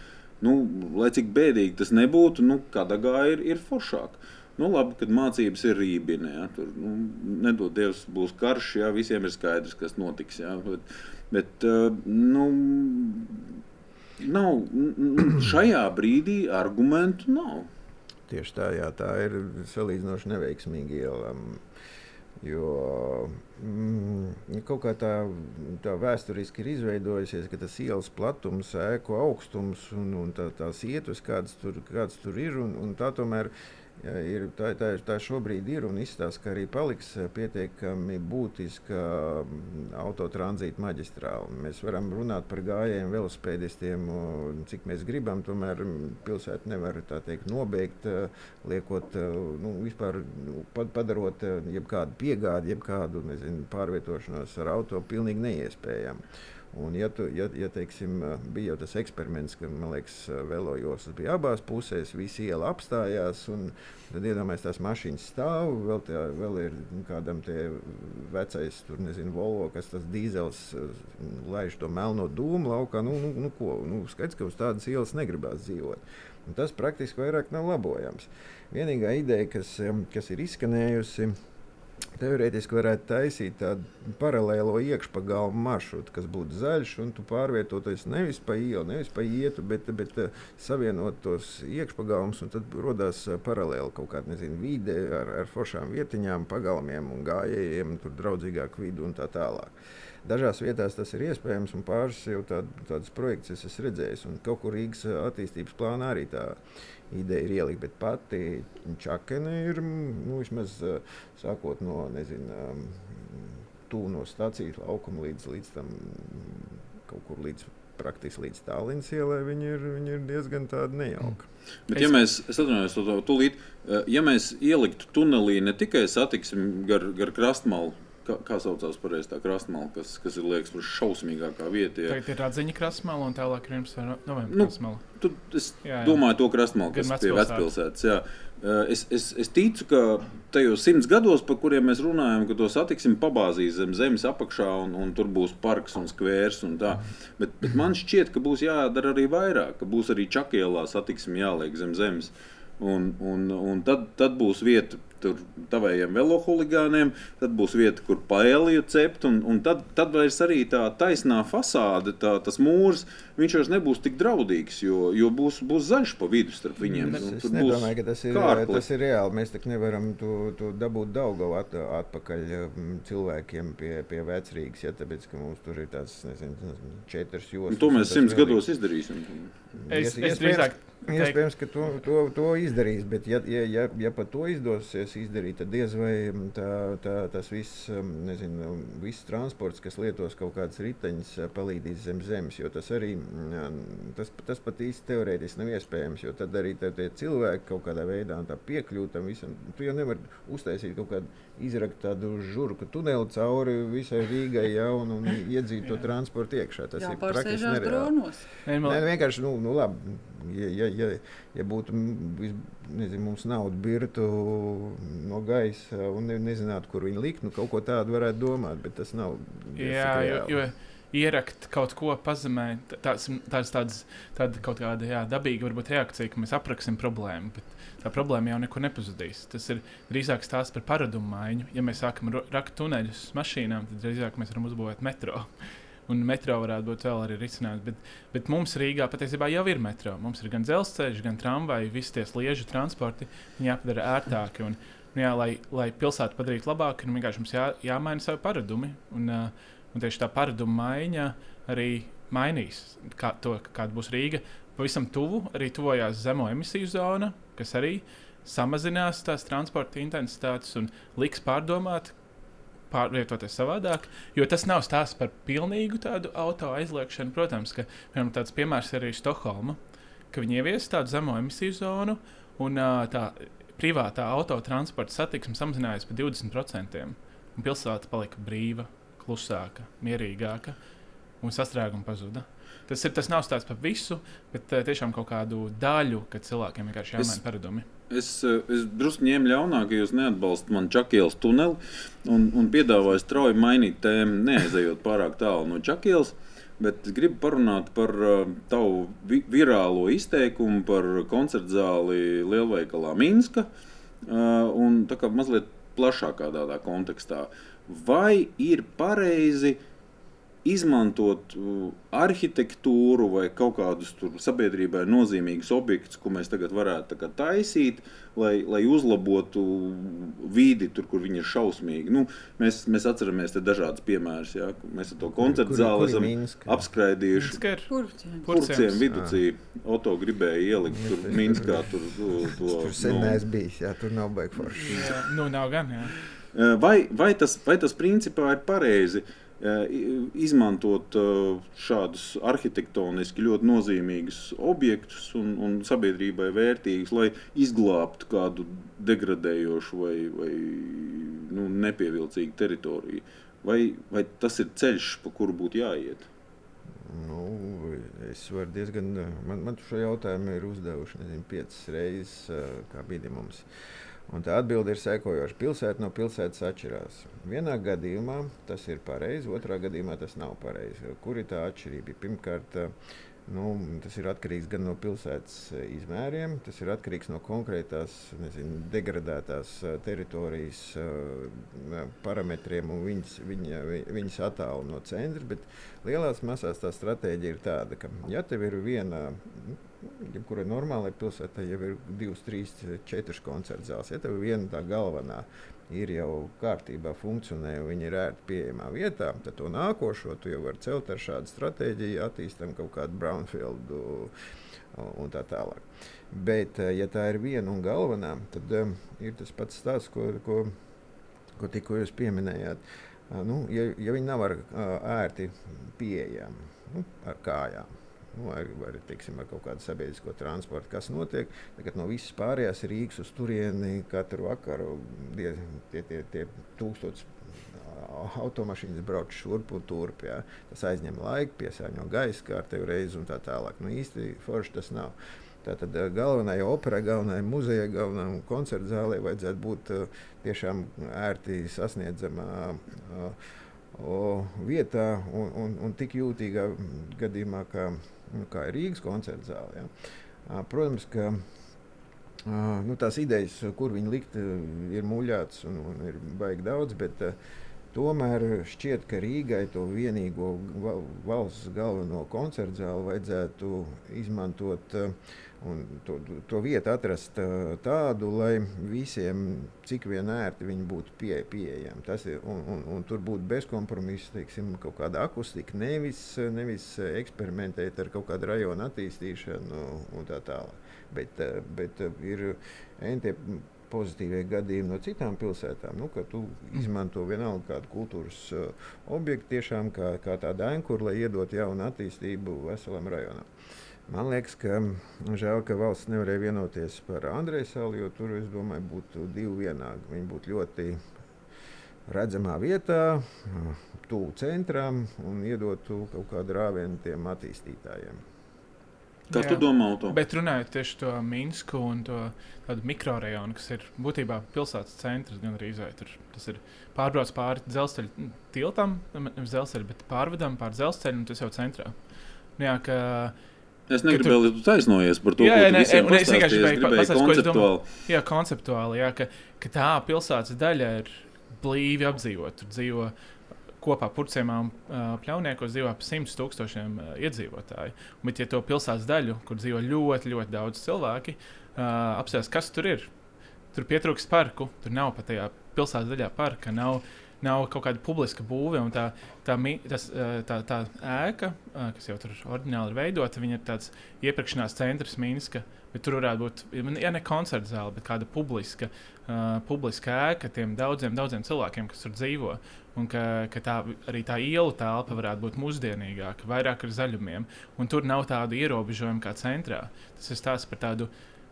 Nu, lai cik bēdīgi tas nebūtu, nu, kādā gājā ir, ir foršāk. Nu, labi, kad mācības ir rībinē, ja, tur nu, nedod Dievs, būs karš, ja visiem ir skaidrs, kas notiks. Ja, bet, bet nu, nav, šajā brīdī argumentu nav. Tieši tā, jā, tā ir salīdzinoši neveiksmīga iela. Jo mm, kaut kā tā, tā vēsturiski ir izveidojusies, ka tas ielas platums, ēku augstums un, un tā, tās ietves, kādas tur, kādas tur ir, un, un tā tomēr ir, tā, tā, tā šobrīd ir un izstāsta, ka arī paliks eh, pietiekami būtiska mm, autotranzīta maģistrāla. Mēs varam runāt par gājējiem, velospēdistiem, cik mēs gribam, tomēr mm, pilsētu nevar teikt, nobeigt, eh, liekot, eh, nu, vispār nu, padarot jebkādu piegādi, jebkādu nezinu, pārvietošanos ar auto pilnīgi neiespējamu. Un, ja, tu, ja, ja teiksim, bija jau tas eksperiments, ka liekas, velojoslas bija abās pusēs, visi iela apstājās, tad iedomājieties, tās mašīnas stāv, vēl, tā, vēl ir kādam vecais, tur nezinu, Volvo, kas tas dīzels laiž to melno dūmu laukā. Nu, nu, nu, ko, nu, skaidrs, ka uz tādas ielas negribās dzīvot. Un tas praktiski vairāk nav labojams. Vienīgā ideja, kas, kas ir izskanējusi, ir Teorētiski varētu taisīt tādu paralēlo iekšpagalmu maršrutu, kas būtu zaļš, un tu pārvietoties nevis pa ielu, nevis pa ietu, bet, bet uh, savienot tos iekšpagalmus, un tad radās uh, paralēli kaut kāda nezinu, vide ar, ar foršām vietiņām, pagalmiem un gājējiem, tur draudzīgāku vidu un tā tālāk. Dažās vietās tas ir iespējams, un pāris jau tād, tādas projekts es esmu redzējis, un kaut kur Rīgas attīstības plānā arī tā ideja ir ielikt, bet pati čakene ir nu, vismaz sākot no, nezinu, tuvu no stācijas laukuma līdz, līdz tam kaut kur līdz praktiski līdz Tallinas ielai, viņi ir, viņi ir diezgan nejauki. Bet, ja mēs, es atvainojos, to tūlīt, ja mēs ieliktu tunelī ne tikai satiksmi gar, gar krastmalu, kā, kā saucās pareizi tā krastmala, kas, kas ir liekas par šausmīgākā vietā. Ja. Tagad ir atziņa krastmala un tālāk ir novembris nu, krastmala. Tu, es jā, jā. domāju to krastmalu, kas ir pie vecpilsētas. Jā. Es, es, es ticu, ka tajos simts gados, par kuriem mēs runājam, ka to satiksim pabāzīs zem zemes apakšā, un, un tur būs parks un skvērs. Un tā. bet, bet man šķiet, ka būs jādara arī vairāk, ka būs arī čakielā satiksim jāliek zem zemes. Un, un, un tad, tad būs vieta tur tavējiem velohuligāniem, tad būs vieta, kur paēliju cept, un, un tad, tad vairs arī tā taisnā fasāde, tā, tas mūrs, viņš vairs nebūs tik draudīgs, jo, jo būs, būs zaļš pa vidu starp viņiem. Es, es nedomāju, ka tas ir, kārkli. tas ir reāli. Mēs tak nevaram to, to dabūt Daugavu at, atpakaļ um, cilvēkiem pie, pie vecrīgas, ja tāpēc, ka mums tur ir tāds, nezinu, četras jostas. Un to mēs simts gados izdarīsim. Es, es, es drīzāk Iespējams, ka to, to, to izdarīs, bet, ja, ja, ja, ja pat to izdosies izdarīt, tad diez vai mm, tā, tā, tas viss, mm, nezinu, viss transports, kas lietos kaut kādas riteņas, palīdzīs zem zemes. Jo tas arī mm, tas, tas pat īsti teorētiski nav iespējams, jo tad arī tie cilvēki kaut kādā veidā piekļūt tam visam. Tu jau nevari uztaisīt kaut kādu izrakt tādu žurku tuneli cauri visai Rīgai ja, un, un iedzīt to transportu iekšā. Tas Jā, ir praktiski nereāli. Nē, vienkārši, nu, nu labi, ja, ja, ja, ja būtu nezinu, mums nauda birtu no gaisa un ne, nezinātu, kur viņi likt, nu kaut ko tādu varētu domāt, bet tas nav. Jā, jo, jo ierakt kaut ko pazemē, tās, tās tādas, tāda kaut kāda jā, dabīga varbūt reakcija, ka mēs apraksim problēmu. Bet tā problēma jau nekur nepazudīs. Tas ir drīzāk stāsts par paradumu maiņu. Ja mēs sākam rakt tuneļus mašīnām, tad drīzāk mēs varam uzbūvēt metro. Un metro varētu būt vēl arī risinājums. Bet, bet mums Rīgā patiesībā jau ir metro. Mums ir gan dzelzceļš, gan tramvaji, visi tie sliežu transporti. Jāpadara ērtāki. Un, nu, jā, lai, lai pilsētu padarītu labāku, nu, vienkārši mums jā, jāmaina savi paradumi. Un, uh, un tieši tā paraduma maiņa arī mainīs kā, to, kāda būs Rīga. Pavisam tuvu arī tuvojās zemo emisiju zona, kas arī samazinās tās transporta intensitātes un liks pārdomāt, pārvietoties savādāk. Jo tas nav stāsts par pilnīgu tādu auto aizliekšanu. Protams, ka piemēram, tāds piemērs ir arī Stokholma, ka viņi ievies tādu zemo emisiju zonu un tā privātā autotransporta satiksme samazinājās par 20%. Un pilsēta palika brīva, klusāka, mierīgāka un sastrēguma pazuda. Tas, ir, tas nav stāsts par visu, bet tiešām kaut kādu daļu, kad cilvēkiem vienkārši jāmaina paradumi. Es, es drusku ņēmu ļaunāk, ka jūs neatbalstat man Čakielas tuneli un, un piedāvāju strauji mainīt tēmu, neaizejot pārāk tālu no Čakielas. Bet es gribu parunāt par uh, tavu vi virālo izteikumu par koncertu zāli Lielveikalā Minska uh, un tā kā mazliet plašākā tādā kontekstā. Vai ir pareizi uh, izmantot arhitektūru vai kaut kādus sabiedrībai nozīmīgus objektus, ko mēs tagad varētu taisīt, lai, lai uzlabotu vidi tur, kur viņi ir šausmīgi. Nu, mēs, mēs atceramies dažādus piemērus. Ja? Mēs ar to koncertu zāli esam Minska? apskraidījuši. Kurciem viducī Oto gribēja ielikt tur Minskā. Tur, to, to, tur sen nu, neesmu bijis, jā, tur nav baigi forši. Nu, nav gan, jā. Vai, vai, tas, vai tas principā ir pareizi? Uh, izmantot šādus arhitektoniski ļoti nozīmīgus objektus un, un sabiedrībai vērtīgus, lai izglābtu kādu degradējošu vai, vai nu, nepievilcīgu teritoriju. Vai, vai tas ir ceļš, pa kuru būtu jāiet? Nu, es varu diezgan. Man, man šo jautājumu ir uzdevuši nezinu, piecas reizes, kā bija mums. Uh, Un tā atbilde ir sekojoša. Pilsēta no pilsētas atšķirās. Vienā gadījumā tas ir pareizi, otrā gadījumā tas nav pareizi. Kur ir tā atšķirība? Pirmkārt, nu, tas ir atkarīgs gan no pilsētas izmēriem, tas ir atkarīgs no konkrētās nezinu, degradētās teritorijas parametriem un viņas, viņa, viņas attālu no centra. Bet lielās masās tā stratēģija ir tāda, ka ja tev ir viena jebkurai normālai pilsētai jau ir divas, trīs, četras koncerta zāles. Ja tev viena tā galvenā ir jau kārtībā, funkcionē, un viņi ir ērti pieejamā vietā, tad to nākošo tu jau vari celt ar šādu stratēģiju, attīstam kaut kādu brownfieldu un tā tālāk. Bet, ja tā ir viena un galvenā, tad um, ir tas pats stāsts, ko, ko, ko tikko jūs pieminējāt. Uh, nu, ja, ja viņi nav ar, uh, ērti pieejami nu, ar kājām, nu, vai, vai teiksim, ar kaut kādu sabiedrisko transportu, kas notiek. Tagad no visas pārējās Rīgas uz turieni katru vakaru tie, tie, tie, tie tūkstoši automašīnas brauc šurp un turp. Jā. Tas aizņem laiku, piesārņo gaisu kārtēju reizi un tā tālāk. Nu, īsti forši tas nav. Tātad galvenajai operai, galvenajai muzejai, galvenajai koncertu zālē vajadzētu būt uh, tiešām ērti sasniedzamā uh, vietā un, un, un tik jūtīgā gadījumā, kā nu, kā ir Rīgas koncerta zāle. Ja. Protams, ka nu, tās idejas, kur viņi likt, ir muļāts un, un ir baigi daudz. Bet, Tomēr šķiet, ka Rīgai to vienīgo valsts galveno koncertu zāli vajadzētu izmantot uh, Un to, to vietu atrast tādu, lai visiem cik vien ērti viņi būtu pie, pieejami. Tas ir, un, un, un tur būtu bezkompromisa, teiksim, kaut kāda akustika, nevis, nevis eksperimentēt ar kaut kādu rajonu attīstīšanu un tā tālāk. Bet, bet ir entie pozitīvie gadījumi no citām pilsētām, nu, ka tu izmanto vienalga kādu kultūras uh, objektu tiešām kā, kā tādu ankuru, lai iedot jaunu attīstību veselam rajonam. Man liekas, ka žēl, ka valsts nevarēja vienoties par Andreju salu, jo tur, es domāju, būtu divi vienādi. Viņi būtu ļoti redzamā vietā, tuvu centram un iedotu kaut kādu rāvienu tiem attīstītājiem. Kā Jā, tu domā par to? Bet runājot tieši par Minsku un to mikrorajonu, kas ir būtībā pilsētas centrs, gan arī izveidots. Tas ir pārbraucis pāri dzelzceļa tiltam, nevis dzelzceļa, bet pārvedam pāri dzelzceļam, un tas jau centrā. Jā, ka, Es negribu vēl tu... taisnoties par to, jā, jā, nē, es vienkārši gribēju pateikt, ko es domāju. Jā, konceptuāli, jā, ka, ka tā pilsētas daļa ir blīvi apdzīvot. Tur dzīvo kopā purcēmā un uh, pļauniekos dzīvo ap 100 tūkstošiem uh, iedzīvotāju. Bet, ja to pilsētas daļu, kur dzīvo ļoti, ļoti daudz cilvēki, uh, apstāsta, kas tur ir, tur pietrūkst parku, tur nav pat tajā pilsētas daļā parka. Nav, Nav kaut kāda publiska būve, tā, tā, tas, tā, tā ēka, kas jau tur oriģināli ir veidota, ir tāds iepirkšanās centrs Minska. Bet tur varētu būt, ja ne koncerta zāle, bet kāda publiska, uh, publiska ēka tiem daudziem, daudziem cilvēkiem, kas tur dzīvo. Un ka, ka tā, arī tā ielu telpa varētu būt mūsdienīgāka, vairāk ar zaļumiem. Un tur nav tādu ierobežojumu kā centrā. Tas ir stāsts par tādu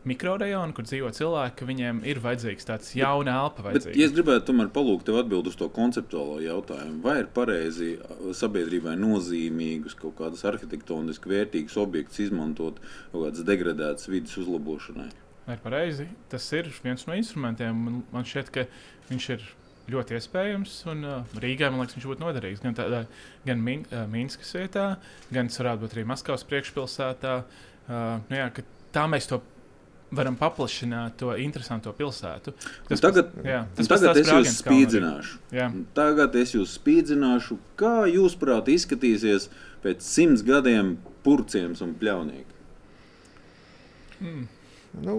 mikrorajonu, kur dzīvo cilvēki, ka viņiem ir vajadzīgs tāds jauns elpa. Bet, ja es gribētu tomēr palūgt tev atbildēt uz to konceptuālo jautājumu, vai ir pareizi sabiedrībai nozīmīgus kaut kādus arhitektoniski vērtīgus objektus izmantot kaut kādas degradētas vidas uzlabošanai? Ir pareizi. Tas ir viens no instrumentiem. Man, man šķiet, ka viņš ir ļoti iespējams. Un uh, Rīgā man liekas, viņš būtu noderīgs gan, tādā, gan Min, uh, Minskas vietā, gan tas varētu būt arī Maskavas priekšpilsētā. Uh, nu, jā, tā mēs to varam paplašināt to interesantu pilsētu. Tas tagad, jā, tas tagad es jūs spīdzināšu. Tagad es jūs spīdzināšu, kā jūs prāt izskatīsies pēc simts gadiem purciems un pļaunieki. Hmm. Nu,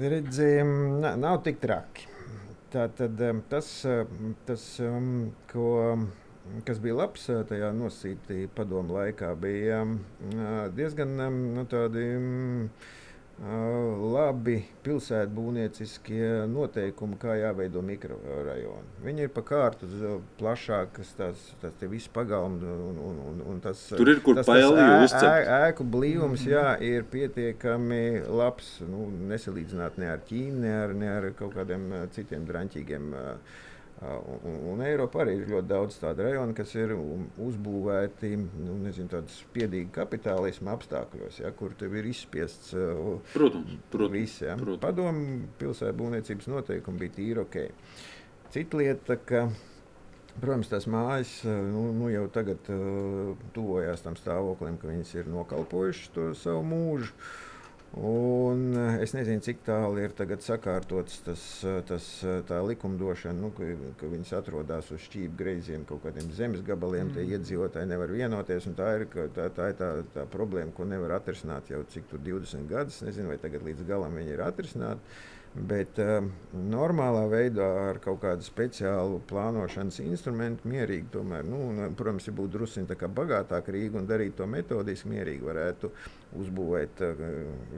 redzējām, nav, nav tik traki. Tā tad tas, tas ko, kas bija labs tajā nosītī padomu laikā, bija diezgan nu, tādi labi pilsētbūvnieciskie noteikumi, kā jāveido mikrorajoni. Viņi ir pa kārtu plašākas, tās, tās visi pagalmi. Un, un, un, un tas, Tur ir kur pāri ēku blīvums, jā, ir pietiekami labs. Nu, nesalīdzināt ne ar Ķīnu, ne ar, ne ar kaut kādiem citiem draņķīgiem. Uh, Un, un Eiropā arī ir ļoti daudz tādu rajonu, kas ir uzbūvēti nu, nezinu, tādos spiedīgu kapitālismu apstākļos, ja, kur tev ir izspiests protams, protams, viss. Ja. Padomu pilsētas būvniecības noteikumi bija tīri ok. Cita lieta, ka Protams, tās mājas nu, nu jau tagad uh, tuvojās tam stāvoklim, ka viņas ir nokalpojušas to savu mūžu. Uh, Un eh, es nezinu, cik tālu ir sakārtots tas, eh, tas, eh, tā likumdošana, nu, ka, ka viņas atrodas uz šķību greiziem, kaut kādiem zemes gabaliem. Mm. Tie iedzīvotāji nevar vienoties. Tā ir tā, tā, ir tā, tā problēma, ko nevar atrisināt jau cik 20 gadus. Es nezinu, vai tagad līdz galam viņi ir atrisināti. Bet um, normālā veidā ar kaut kādu speciālu plānošanas instrumentu mierīgi, tomēr, nu, un, protams, ja būtu druskuļi bagātāka Rīga un darīt to metodiski, mierīgi varētu uzbūvēt uh,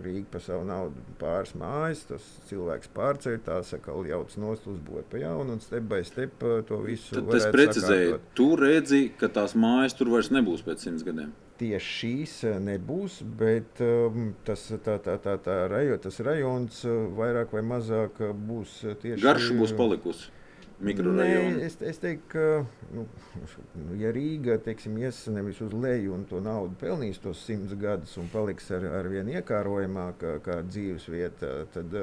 Rīgu par savu naudu pāris mājas, tas cilvēks pārceļ, tās atkal jauc nost, uzbūvēt pa jaunu un step by step to visu. Tad es precizēju, sakārtot. tu redzi, ka tās mājas tur vairs nebūs pēc simts gadiem tieši šīs eh, nebūs, bet um, tas, tā, tā, tā, tā rajo, tas rajons eh, vairāk vai mazāk eh, būs tieši. Garš būs palikusi. Nē, es, es teiktu, ka, nu, ja Rīga teiksim, ies nevis uz leju un to naudu pelnīs tos simts gadus un paliks ar, ar vien iekārojamāka kā dzīves vieta, tad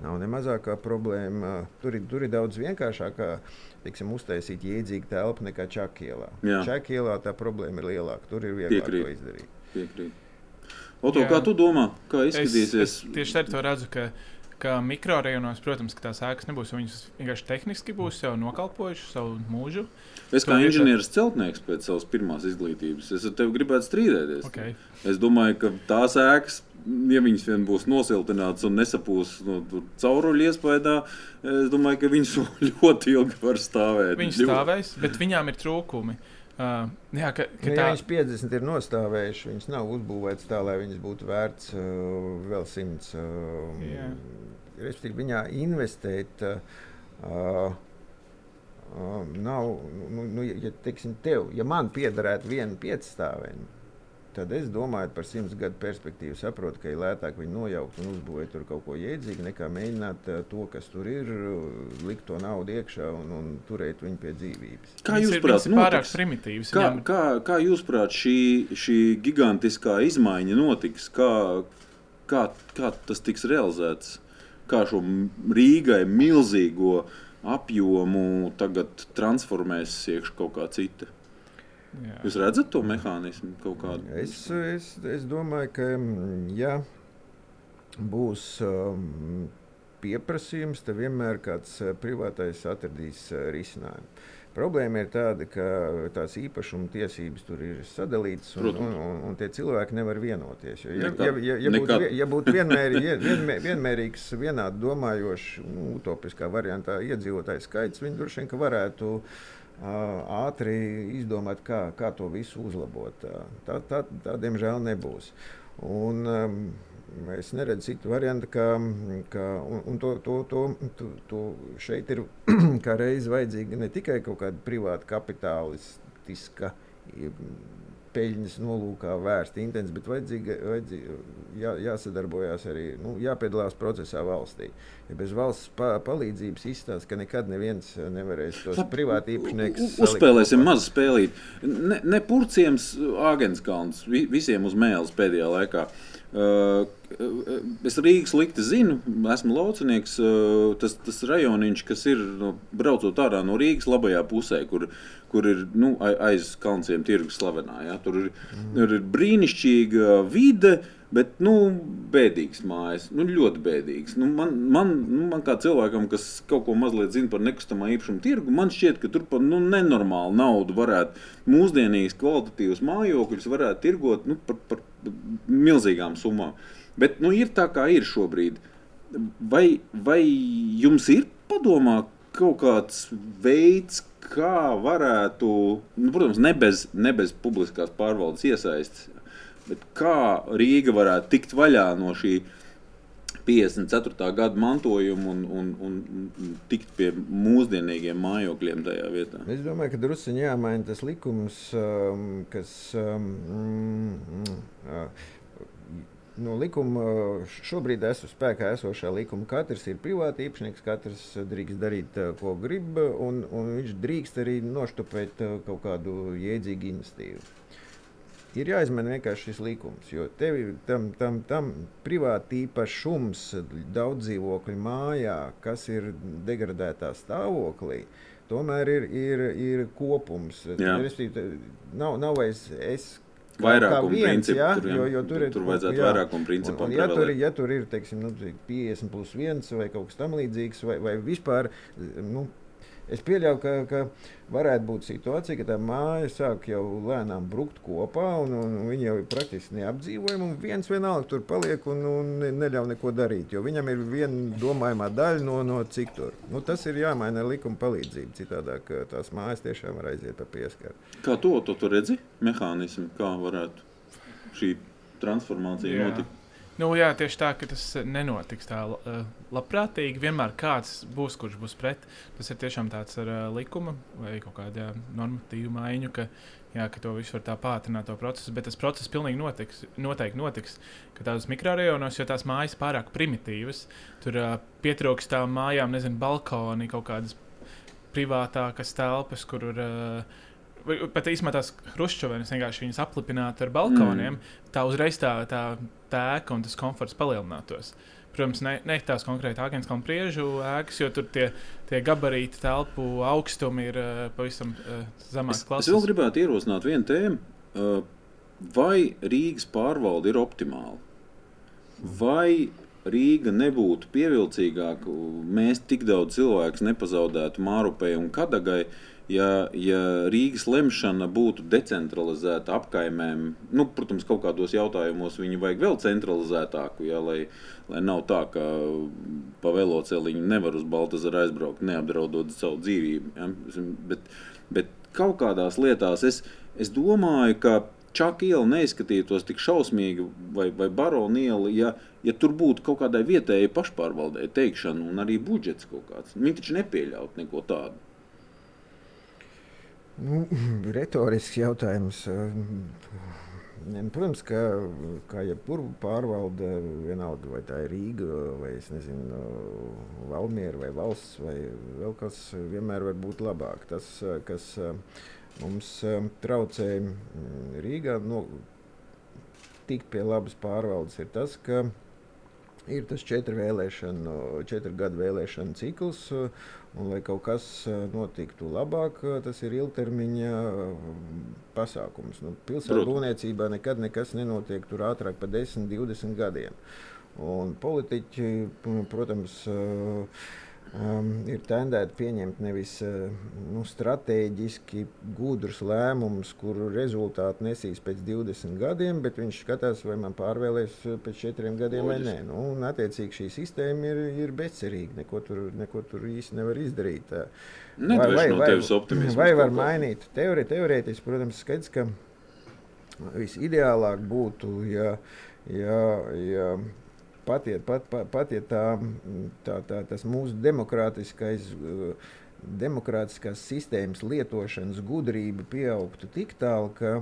nav ne mazākā problēma. Tur ir, tur ir daudz vienkāršāk teiksim, uztaisīt jēdzīgu telpu nekā Čakielā. Čakielā tā problēma ir lielāka. Tur ir vieglāk Piekrīt. to izdarīt. Piekrīt. Oto, kā tu domā, kā izskatīsies? Es, es tieši tā redzu, ka, ka mikrorajonos, protams, ka tās ēkas nebūs. Viņas vienkārši tehniski būs jau nokalpojušas savu mūžu. Es kā inženieris celtnieks pēc savas pirmās izglītības, es ar tevi gribētu strīdēties. Okay. Es domāju, ka tās ēkas ja viņas vien būs nosiltinātas un nesapūs no cauruļu iespējā, es domāju, ka viņas ļoti ilgi var stāvēt. Viņas stāvēs, bet viņām ir trūkumi. Uh, jā, ka, ka nu, tā... Viņas 50 ir nostāvējušas, viņas nav uzbūvētas tā, lai viņas būtu vērts uh, vēl 100. Uh, Respektīvi, viņā investēt. Uh, Uh, nav, nu, nu, ja, teiksim, tev, ja man piederētu viena piecstāvēna, tad es domāju par simts gadu perspektīvu. Saprotu, ka ir lētāk viņu nojaukt un uzbūvēt tur kaut ko jēdzīgu, nekā mēģināt uh, to, kas tur ir, likt to naudu iekšā un, un turēt viņu pie dzīvības. Kā jūs prāt, pārāk primitīvs? Kā, kā, kā jūs prāt, šī, šī gigantiskā izmaiņa notiks? Kā, kā, kā tas tiks realizēts? Kā šo Rīgai milzīgo apjomu tagad transformēs iekšā kaut kā cita? Jā. Jūs redzat to mehānismu kaut kādu? Es, es, es domāju, ka mm, ja būs um, pieprasījums, tad vienmēr kāds privātais atradīs risinājumu. Problēma ir tāda, ka tās īpašuma tiesības tur ir sadalītas, un, un, un, un tie cilvēki nevar vienoties. Jo, ja, ja, ja, ja, būtu, ja būtu vienmēr, vienmēr, vienmērīgs, vienādi domājošs, nu, utopiskā variantā iedzīvotāju skaits, viņi droši vien varētu uh, ātri izdomāt, kā, kā to visu uzlabot. Tā, tā, tā diemžēl nebūs. Un, um, Es neredzu citu variantu, kā, kā un, un to, to, to, to, to šeit ir kā reiz vajadzīga ne tikai kaut kāda privāta kapitālistiska peļņas nolūkā vērsta intents, bet vajadzīga, vajadzīga, jā, jāsadarbojas arī, nu, jāpiedalās procesā valstī. Ja bez valsts pa, palīdzības izstāsta, ka nekad neviens nevarēs tos privāti īpašniekus. Uzspēlēsim mazu spēlīt. Ne, ne purciems Āgenskalns visiem uz mēles pēdējā laikā. Uh, es Rīgas likti zinu, esmu laucinieks. Uh, tas, tas rajoniņš, kas ir no, braucot ārā no Rīgas labajā pusē, kur, kur ir nu, aiz kalnciem tirgus slavenā. Ja? Tur ir, mm. ir brīnišķīga vide. Bet, nu, bēdīgs mājas, nu, ļoti bēdīgs. Nu, man, man, nu, man kā cilvēkam, kas kaut ko mazliet zina par nekustamā īpašuma tirgu, man šķiet, ka tur par nu, nenormālu naudu varētu mūsdienīgus kvalitatīvus mājokļus varētu tirgot nu, par, par milzīgām summām. Bet nu, ir tā, kā ir šobrīd. Vai, vai jums ir padomā kaut kāds veids, kā varētu, nu, protams, ne bez, ne bez publiskās pārvaldes iesaistes, bet kā Rīga varētu tikt vaļā no šī 54. gada mantojumu un, un, un, un tikt pie mūsdienīgiem mājokļiem tajā vietā. Es domāju, ka druskuļi jāmaina tas likums, um, kas. Um, mm, uh, No likuma šobrīd esmu spēkā esošā likuma. Katrs ir privāti īpašnieks, katrs drīkst darīt, uh, ko grib, un, un viņš drīkst arī noštupēt uh, kaut kādu jēdzīgu investīvu ir jāizmaina vienkārši šis likums. Jo tev ir tam, tam, tam privāti īpašums daudz dzīvokļu mājā, kas ir degradētā stāvoklī. Tomēr ir, ir, ir kopums. Nav, nav vairs es Vairākuma principu. Ja, tur, jo, jo tur, tur vajadzētu jā. vairākuma principam. Un, un, ja, tur, ja tur ir teiksim, nu, 50 plus 1 vai kaut kas tamlīdzīgs, vai, vai vispār nu, Es pieļauju, ka, ka varētu būt situācija, ka tā māja sāk jau lēnām brukt kopā, un, un viņi jau ir praktiski neapdzīvojami. viens vienalga tur paliek un, un neļauj neko darīt, jo viņam ir viena domājamā daļa no, no cik tur. Nu, tas ir jāmaina ar likuma palīdzību. Citādi tās mājas tiešām var aiziet pa pieskaru. Kā to tu, tu redzi? Mehānismu, kā varētu šī transformācija notikt? Nu, jā, tieši tā, ka tas nenotiks tā uh, labprātīgi. Vienmēr kāds būs, kurš būs pret. Tas ir tiešām tāds ar uh, likuma vai kaut kāda normatīva maiņu, ka, jā, ka to visu var tā pātrināt, to procesu. Bet tas process pilnīgi notiks, noteikti notiks. Ka tādos mikrorajonos, jo tās mājas pārāk primitīvas, tur uh, pietrūkst tām mājām, nezinu, balkoni, kaut kādas privātākas telpas, kur ir. Uh, Pat īstenībā tās hrušķovenes vienkārši viņas aplipinātu ar balkoniem, mm. tā uzreiz tā, tā ēka un tas komforts palielinātos. Protams, ne, ne tās konkrēti Agnēs priežu ēkas, jo tur tie, tie gabarīti, telpu augstumi ir uh, pavisam uh, zemāks. Es, es vēl gribētu ierosināt vienu tēmu. Uh, vai Rīgas pārvalde ir optimāla? Vai Rīga nebūtu pievilcīgāka, mēs tik daudz cilvēku nepazaudētu Mārupē un Kadagai, uh, ja, ja Rīgas lemšana būtu decentralizēta apkaimēm, nu, protams, kaut kādos jautājumos viņi vajag vēl centralizētāku, ja, lai, lai nav tā, ka pa veloceliņu nevar uz Baltasaru aizbraukt, neapdraudot savu dzīvību. Ja. Bet, bet kaut kādās lietās es, es domāju, ka Čaka iela neizskatītos tik šausmīgi, vai, vai barona iela, ja, ja tur būtu kaut kādai vietējai pašpārvaldei teikšana un arī budžets kaut kāds. Viņi taču nepieļaut neko tādu. Nu, retorisks jautājums. Protams, ka kā jebkura pārvalde, vienalga vai tā ir Rīga, vai nezinu, Valmiera, vai valsts, vai vēl kas, vienmēr var būt labāk. Tas, kas mums traucē Rīgā, nu, tikt pie labas pārvaldes, ir tas, ka ir tas četru, vēlēšanu, četru gadu vēlēšanu cikls. Un, lai kaut kas notiktu labāk, tas ir ilgtermiņa pasākums. Nu, Pilsētas būvniecībā nekad nekas nenotiek tur ātrāk par 10, 20 gadiem. Un politiķi, protams, uh, um, ir tendēti pieņemt nevis uh, nu, strateģiski gudrus lēmumus, kuru rezultātu nesīs pēc 20 gadiem, bet viņš skatās, vai man pārvēlēs pēc 4 gadiem Loģiski. vai nē. Nu, un, attiecīgi, šī sistēma ir, ir bezcerīga. Neko tur, neko tur īsti nevar izdarīt. Vai, vai, no vai, vai var mainīt? Teori, teorētiski, protams, skaidrs, ka visideālāk būtu, ja, ja, ja patiet, pat, pat, patiet tā, tā, tā, tas mūsu demokrātiskais. Demokrātiskās sistēmas lietošanas gudrība pieaugtu tik tālu, ka,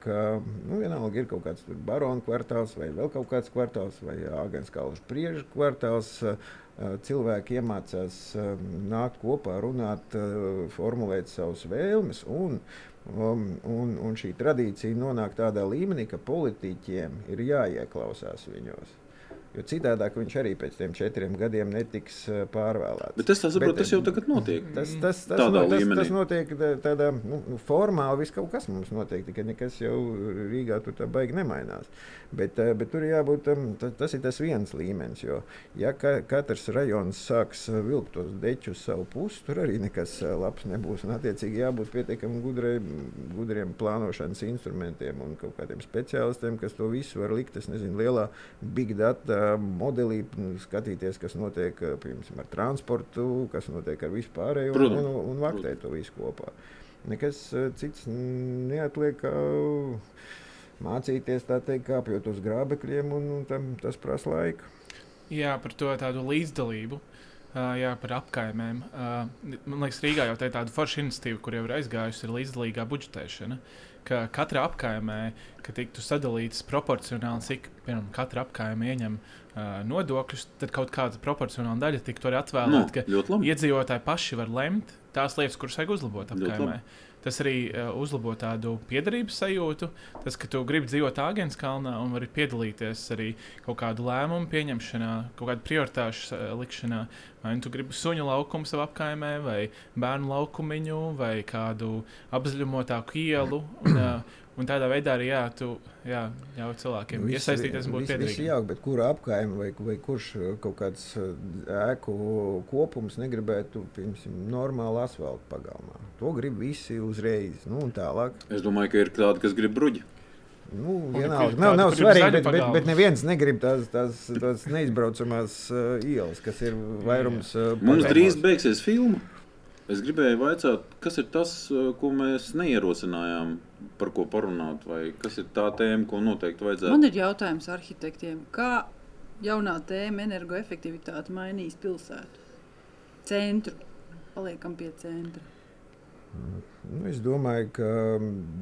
ka nu, vienalga ir kaut kāds baronu kvartāls, vai vēl kaut kāds kvartāls, vai Agnēs Kalniņš priežu kvartāls. Cilvēki iemācās nākt kopā, runāt, formulēt savas vēlmes, un, un, un, un šī tradīcija nonāk tādā līmenī, ka politiķiem ir jāieklausās viņos. Jo citādi viņš arī pēc tam četriem gadiem netiks eh, pārvēlēts. Bet es saprotu, tas jau tagad notiek. Tas, tas, tas, no, tas, tas notiek tādā nu, nu, formāli, viss kaut kas mums notiek, tikai nekas jau Rīgā tur tā baigi nemainās. Bet, eh, bet tur jābūt tam, tas ir tas viens līmenis. Jo, ja ka, katrs rajons sāks eh, vilkt tos deķus savu pusi, tur arī nekas labs nebūs. Un, attiecīgi, jābūt pietiekami gudrai, gudriem plānošanas instrumentiem un kaut kādiem speciālistiem, kas to visu var likt. Es nezinu, lielā big data modelī, nu, skatīties, kas notiek piemēram, ar transportu, kas notiek ar vispārējo un, un, un vaktēt to visu kopā. Nekas cits neatliek. Mācīties tā teikt, kāpjot uz grābekļiem, un, un tam, tas prasa laiku. Jā, par to tādu līdzdalību. Uh, jā, par apkaimēm. Uh, man liekas, Rīgā jau tā ir tāda forša iniciatīva, kur jau ir aizgājusi, ir līdzdalīgā budžetēšana. Uh, ka katra apkaimē, ka tiktu sadalīts proporcionāli, cik piemēram, katra apkaime ieņem uh, nodokļus, tad kaut kāda proporcionāla daļa tiktu arī atvēlēta, no, ka iedzīvotāji paši var lemt tās lietas, kuras vajag uzlabot apkaimē. Tas arī uh, uzlabo tādu piederības sajūtu. Tas, ka tu gribi dzīvot Āģenes kalnā un vari piedalīties arī kaut kādu lēmumu pieņemšanā, kaut kādu prioritāšu uh, likšanā. Vai nu tu gribi suņu laukumu savā apkaimē, vai bērnu laukumiņu, vai kādu apzaļumotāku ielu. Un, uh, Un tādā veidā arī jā, tu jā, ļauj cilvēkiem visi, iesaistīties un būt piederīgiem. Jā, bet kura apkaime vai, vai kurš kaut kāds ēku kopums negribētu, piemēram, normālu asfaltu pagalmā. To grib visi uzreiz. Nu, tālāk. Es domāju, ka ir tādi, kas grib bruģi. Nu, vienalga, nav, nav svarīgi, bet, bet, bet neviens negrib tās, tās, tās neizbraucamās uh, ielas, kas ir vairums. Uh, Mums drīz beigsies filma. Es gribēju jautāt, kas ir tas, ko mēs neierosinājām, par ko parunāt, vai kas ir tā tēma, ko noteikti vajadzētu. Man ir jautājums arhitektiem, kā jaunā tēma energoefektivitāte mainīs pilsētu? Centru. Paliekam pie centra. Nu, es domāju, ka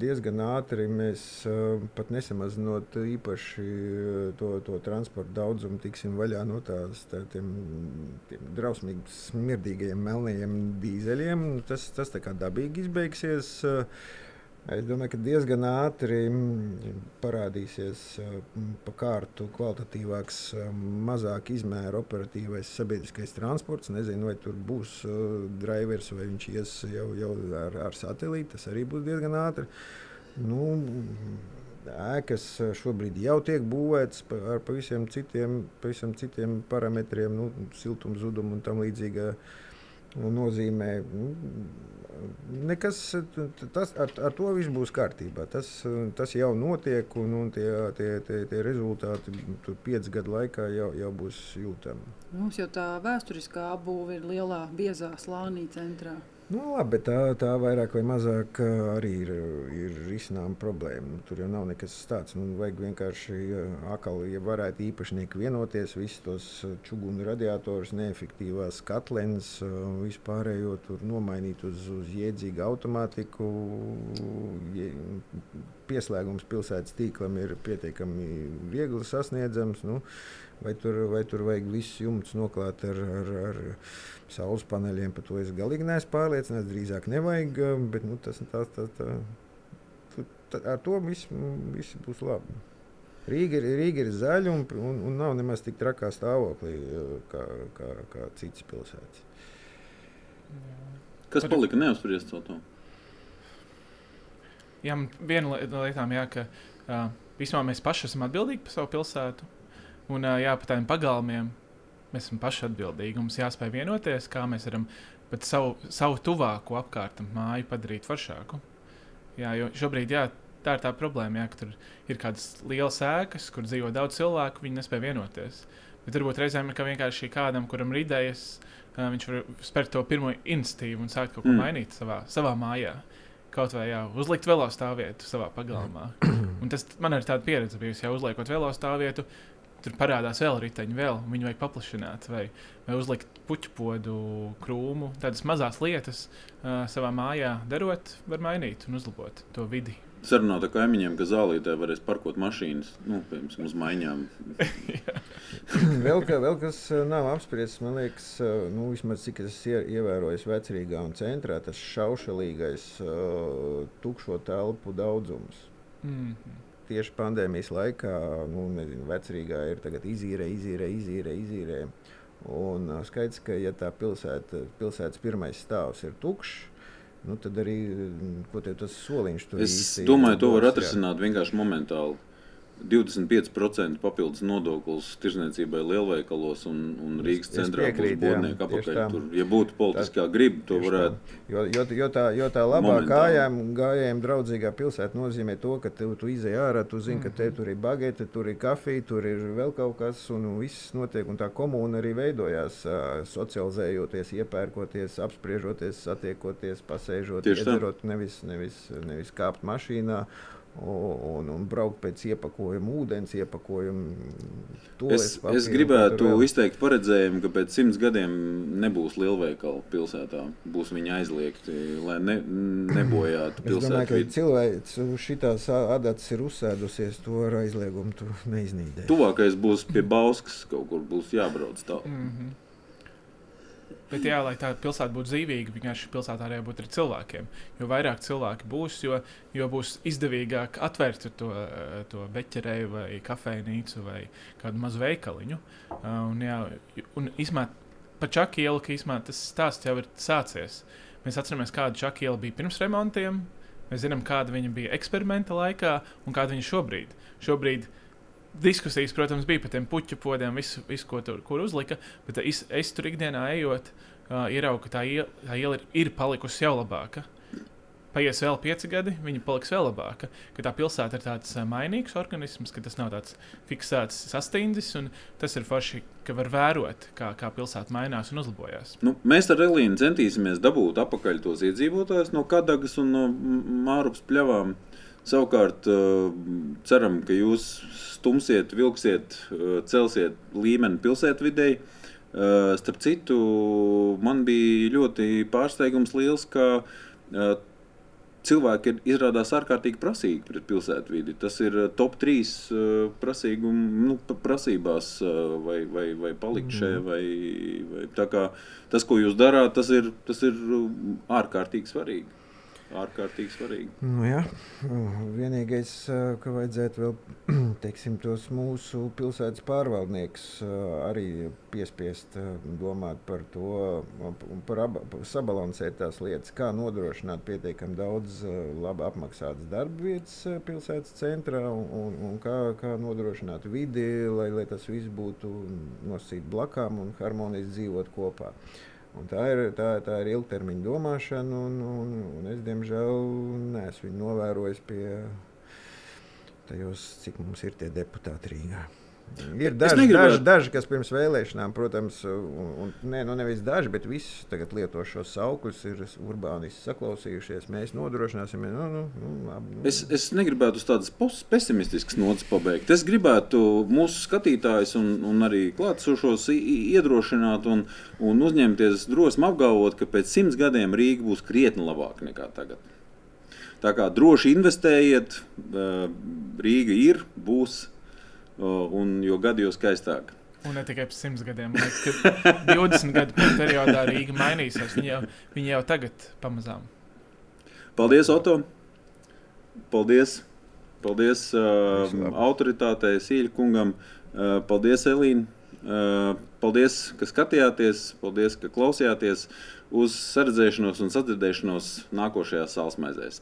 diezgan ātri mēs pat nesamazinot īpaši to, to transporta daudzumu, tiksim vaļā no tās tā, tiem, tiem drausmīgi smirdīgajiem melnajiem dīzeļiem. Tas, tas tā kā dabīgi izbeigsies. Uh, Es domāju, ka diezgan ātri mm, parādīsies mm, pa kārtu kvalitatīvāks, mm, mazāk izmēra operatīvais sabiedriskais transports. Nezinu, vai tur būs drivers vai viņš ies jau, jau ar, ar satelītu. Tas arī būs diezgan ātri. Nu, ēkas šobrīd jau tiek būvētas ar pavisam citiem, pavisam citiem parametriem, nu, siltumzudumu un tam līdzīgā nozīmē. Nu, nekas, tas, ar, ar to viss būs kārtībā. Tas, tas jau notiek, un, un tie, tie, tie, tie rezultāti piecu gadu laikā jau, jau būs jūtami. Mums jau tā vēsturiskā apbūve ir lielā, biezā slānī centrā. Nu, labi, tā, tā vairāk vai mazāk arī ir, ir risināma problēma. Nu, tur jau nav nekas tāds. Nu, vajag vienkārši akli, ja varētu īpašnieki vienoties, visus tos čūnu radiatorus, neefektīvās katlenes, vispārējo tur nomainīt uz, uz jēdzīgu automātiku. Pieslēgums pilsētas tīklam ir pietiekami viegli sasniedzams. Nu, vai, tur, vai tur vajag visus jumtus noklāt ar, ar, ar saules paneļiem. Par to es galīgi neesmu pārliecināts. Drīzāk nevajag, bet nu, tas, tā, tā, tā, tā, ar to viss, viss būs labi. Rīga ir, Rīga ir zaļa un, un, un nav nemaz tik trakā stāvoklī kā, kā, kā citas pilsētas. Kas palika neapspriests par to? Jā, viena no lietām, jā, ka uh, vispār mēs paši esam atbildīgi par savu pilsētu. Un uh, jā, par tādiem pagalmiem mēs esam paši atbildīgi. Mums jāspēj vienoties, kā mēs varam pat savu, savu tuvāko apkārtni māju padarīt foršāku. Jā, jo šobrīd jā, tā ir tā problēma, jā, ka tur ir kādas lielas ēkas, kur dzīvo daudz cilvēku, viņi nespēja vienoties. Bet varbūt reizēm ir vienkārši kādam, kuram ir idejas, uh, viņš var spērt to pirmo institīvu un sākt kaut ko mm. mainīt savā, savā mājā. Kaut vai jā, uzlikt vēl stāvvietu savā pagalmā. Un tas man ir tāda pieredze bijusi, ja uzliekot vēl stāvvietu, tur parādās vēl riteņi, vēl viņu vajag paplašināt, vai, vai uzlikt puķu podu, krūmu. Tādas mazas lietas uh, savā mājā darot, var mainīt un uzlabot to vidi. Sarunāt ar kaimiņiem, ka zālītē varēs parkot mašīnas, nu, piemēram, uz maiņām. vēl, ka, vēl kas nav apspriests, man liekas, nu, vismaz cik es ievēroju vecrīgā un centrā, tas šaušalīgais uh, tukšo telpu daudzums. Mm -hmm tieši pandēmijas laikā, nu, nezinu, vecrīgā ir izīrē, izīrē, izīrē. izīrē. Un skaidrs, ka ja tā pilsēta, pilsētas pirmais stāvs ir tukšs, nu, tad arī tas soliņš tur ir. Es domāju, to var atrisināt vienkārši momentāli. 25% papildus nodoklis tirzniecībai lielveikalos un, un Rīgas centrā būs būvnieku apakaļ. Tur, ja būtu politiskā griba, to varētu. Jo, jo, jo, tā, jo tā labā kājām, gājējiem draudzīgā pilsēta nozīmē to, ka tu, tu izej ārā, tu zini, ka te tur ir bagete, tur ir kafija, tur ir vēl kaut kas, un viss notiek. Un tā komūna arī veidojās, socializējoties, iepērkoties, apspriežoties, satiekoties, pasēžoties, iedzerot, nevis, nevis, nevis kāpt mašīnā un, un braukt pēc iepakojuma, ūdens iepakojuma. Es, papīru, es gribētu izteikt paredzējumu, ka pēc simts gadiem nebūs lielveikalu pilsētā. Būs viņi aizliegti, lai ne, nebojātu pilsētu. Es domāju, ka cilvēks šitās adats ir uzsēdusies, to ar aizliegumu neiznīdē. Tuvākais būs pie Bauskas, kaut kur būs jābrauc tālāk. Mm -hmm. Bet, jā, lai tā pilsēta būtu dzīvīga, vienkārši pilsētā arī jābūt ar cilvēkiem. Jo vairāk cilvēki būs, jo, jo būs izdevīgāk atvērt to, to beķerēju, vai kafejnīcu, vai kādu mazu veikaliņu. Un, jā, un izmēt, par Čakielu, ka izmēt, tas stāsts jau ir sācies. Mēs atceramies, kāda Čakiela bija pirms remontiem. Mēs zinām, kāda viņa bija eksperimenta laikā un kāda viņa šobrīd. Šobrīd diskusijas, protams, bija par tiem puķu podiem, visu, visu ko tur uzlika. Bet es, es tur ikdienā ejot, uh, ieraugu, ka tā iela, tā iela ir, ir palikusi jau labāka. Paies vēl pieci gadi, viņa paliks vēl labāka. Ka tā pilsēta ir tāds uh, mainīgs organisms, ka tas nav tāds fiksēts sastāvdaļs. Tas ir forši, ka var vērot, kā, kā pilsēta mainās un uzlabojas. Nu, mēs ar Elīnu centīsimies dabūt atpakaļ tos iedzīvotājus no Kadagas un no Mārupas pļavām. Savukārt, uh, ceram, ka jūs stumsiet, vilksiet, uh, celsiet līmeni pilsētvidēji. Uh, starp citu, man bija ļoti pārsteigums liels, ka cilvēki ir izrādās ārkārtīgi prasīgi pret pilsētvidi. Tas ir top 3 prasīgum, nu, prasībās, vai, vai, vai palikt šeit. Vai, vai, tas, ko jūs darāt, tas ir, tas ir ārkārtīgi svarīgi ārkārtīgi svarīgi. Nu, jā, vienīgais, ka vajadzētu vēl teiksim, tos mūsu pilsētas pārvaldniekus arī piespiest domāt par to, par aba, sabalansēt tās lietas, kā nodrošināt pietiekami daudz labi apmaksātas darba vietas pilsētas centrā un, un, un kā, kā nodrošināt vidi, lai, lai tas viss būtu nosīt blakām un harmonisesti dzīvot kopā. Uh, Un tā ir, tā, tā ir ilgtermiņa domāšana, un, un, un es diemžēl neesmu viņu novērojis pie tajos, cik mums ir tie deputāti Rīgā. Ir daži, daži, daži, kas pirms vēlēšanām, protams, un, un ne, nu nevis daži, bet visi tagad lieto šos saukļus, ir urbānisti saklausījušies. Mēs nodrošināsim, nu, nu, nu, labi, nu. Es, es negribētu uz tādas pesimistiskas nots pabeigt. Es gribētu mūsu skatītājus un, un arī klātsošos iedrošināt un, un uzņemties drosmi apgalvot, ka pēc simts gadiem Rīga būs krietni labāka nekā tagad. Tā kā droši investējiet, Rīga ir, būs un jo gadi jau skaistāk. Un ne tikai pēc simts gadiem, bet 20 gadu periodā Rīga mainīsies. Viņa jau, viņa jau tagad pamazām. Paldies, Oto! Paldies! Paldies uh, autoritātei, Sīļa kungam! Uh, paldies, Elīna! Uh, paldies, ka skatījāties, paldies, ka klausījāties uz sardzēšanos un sadzirdēšanos nākošajās sāls maizēs.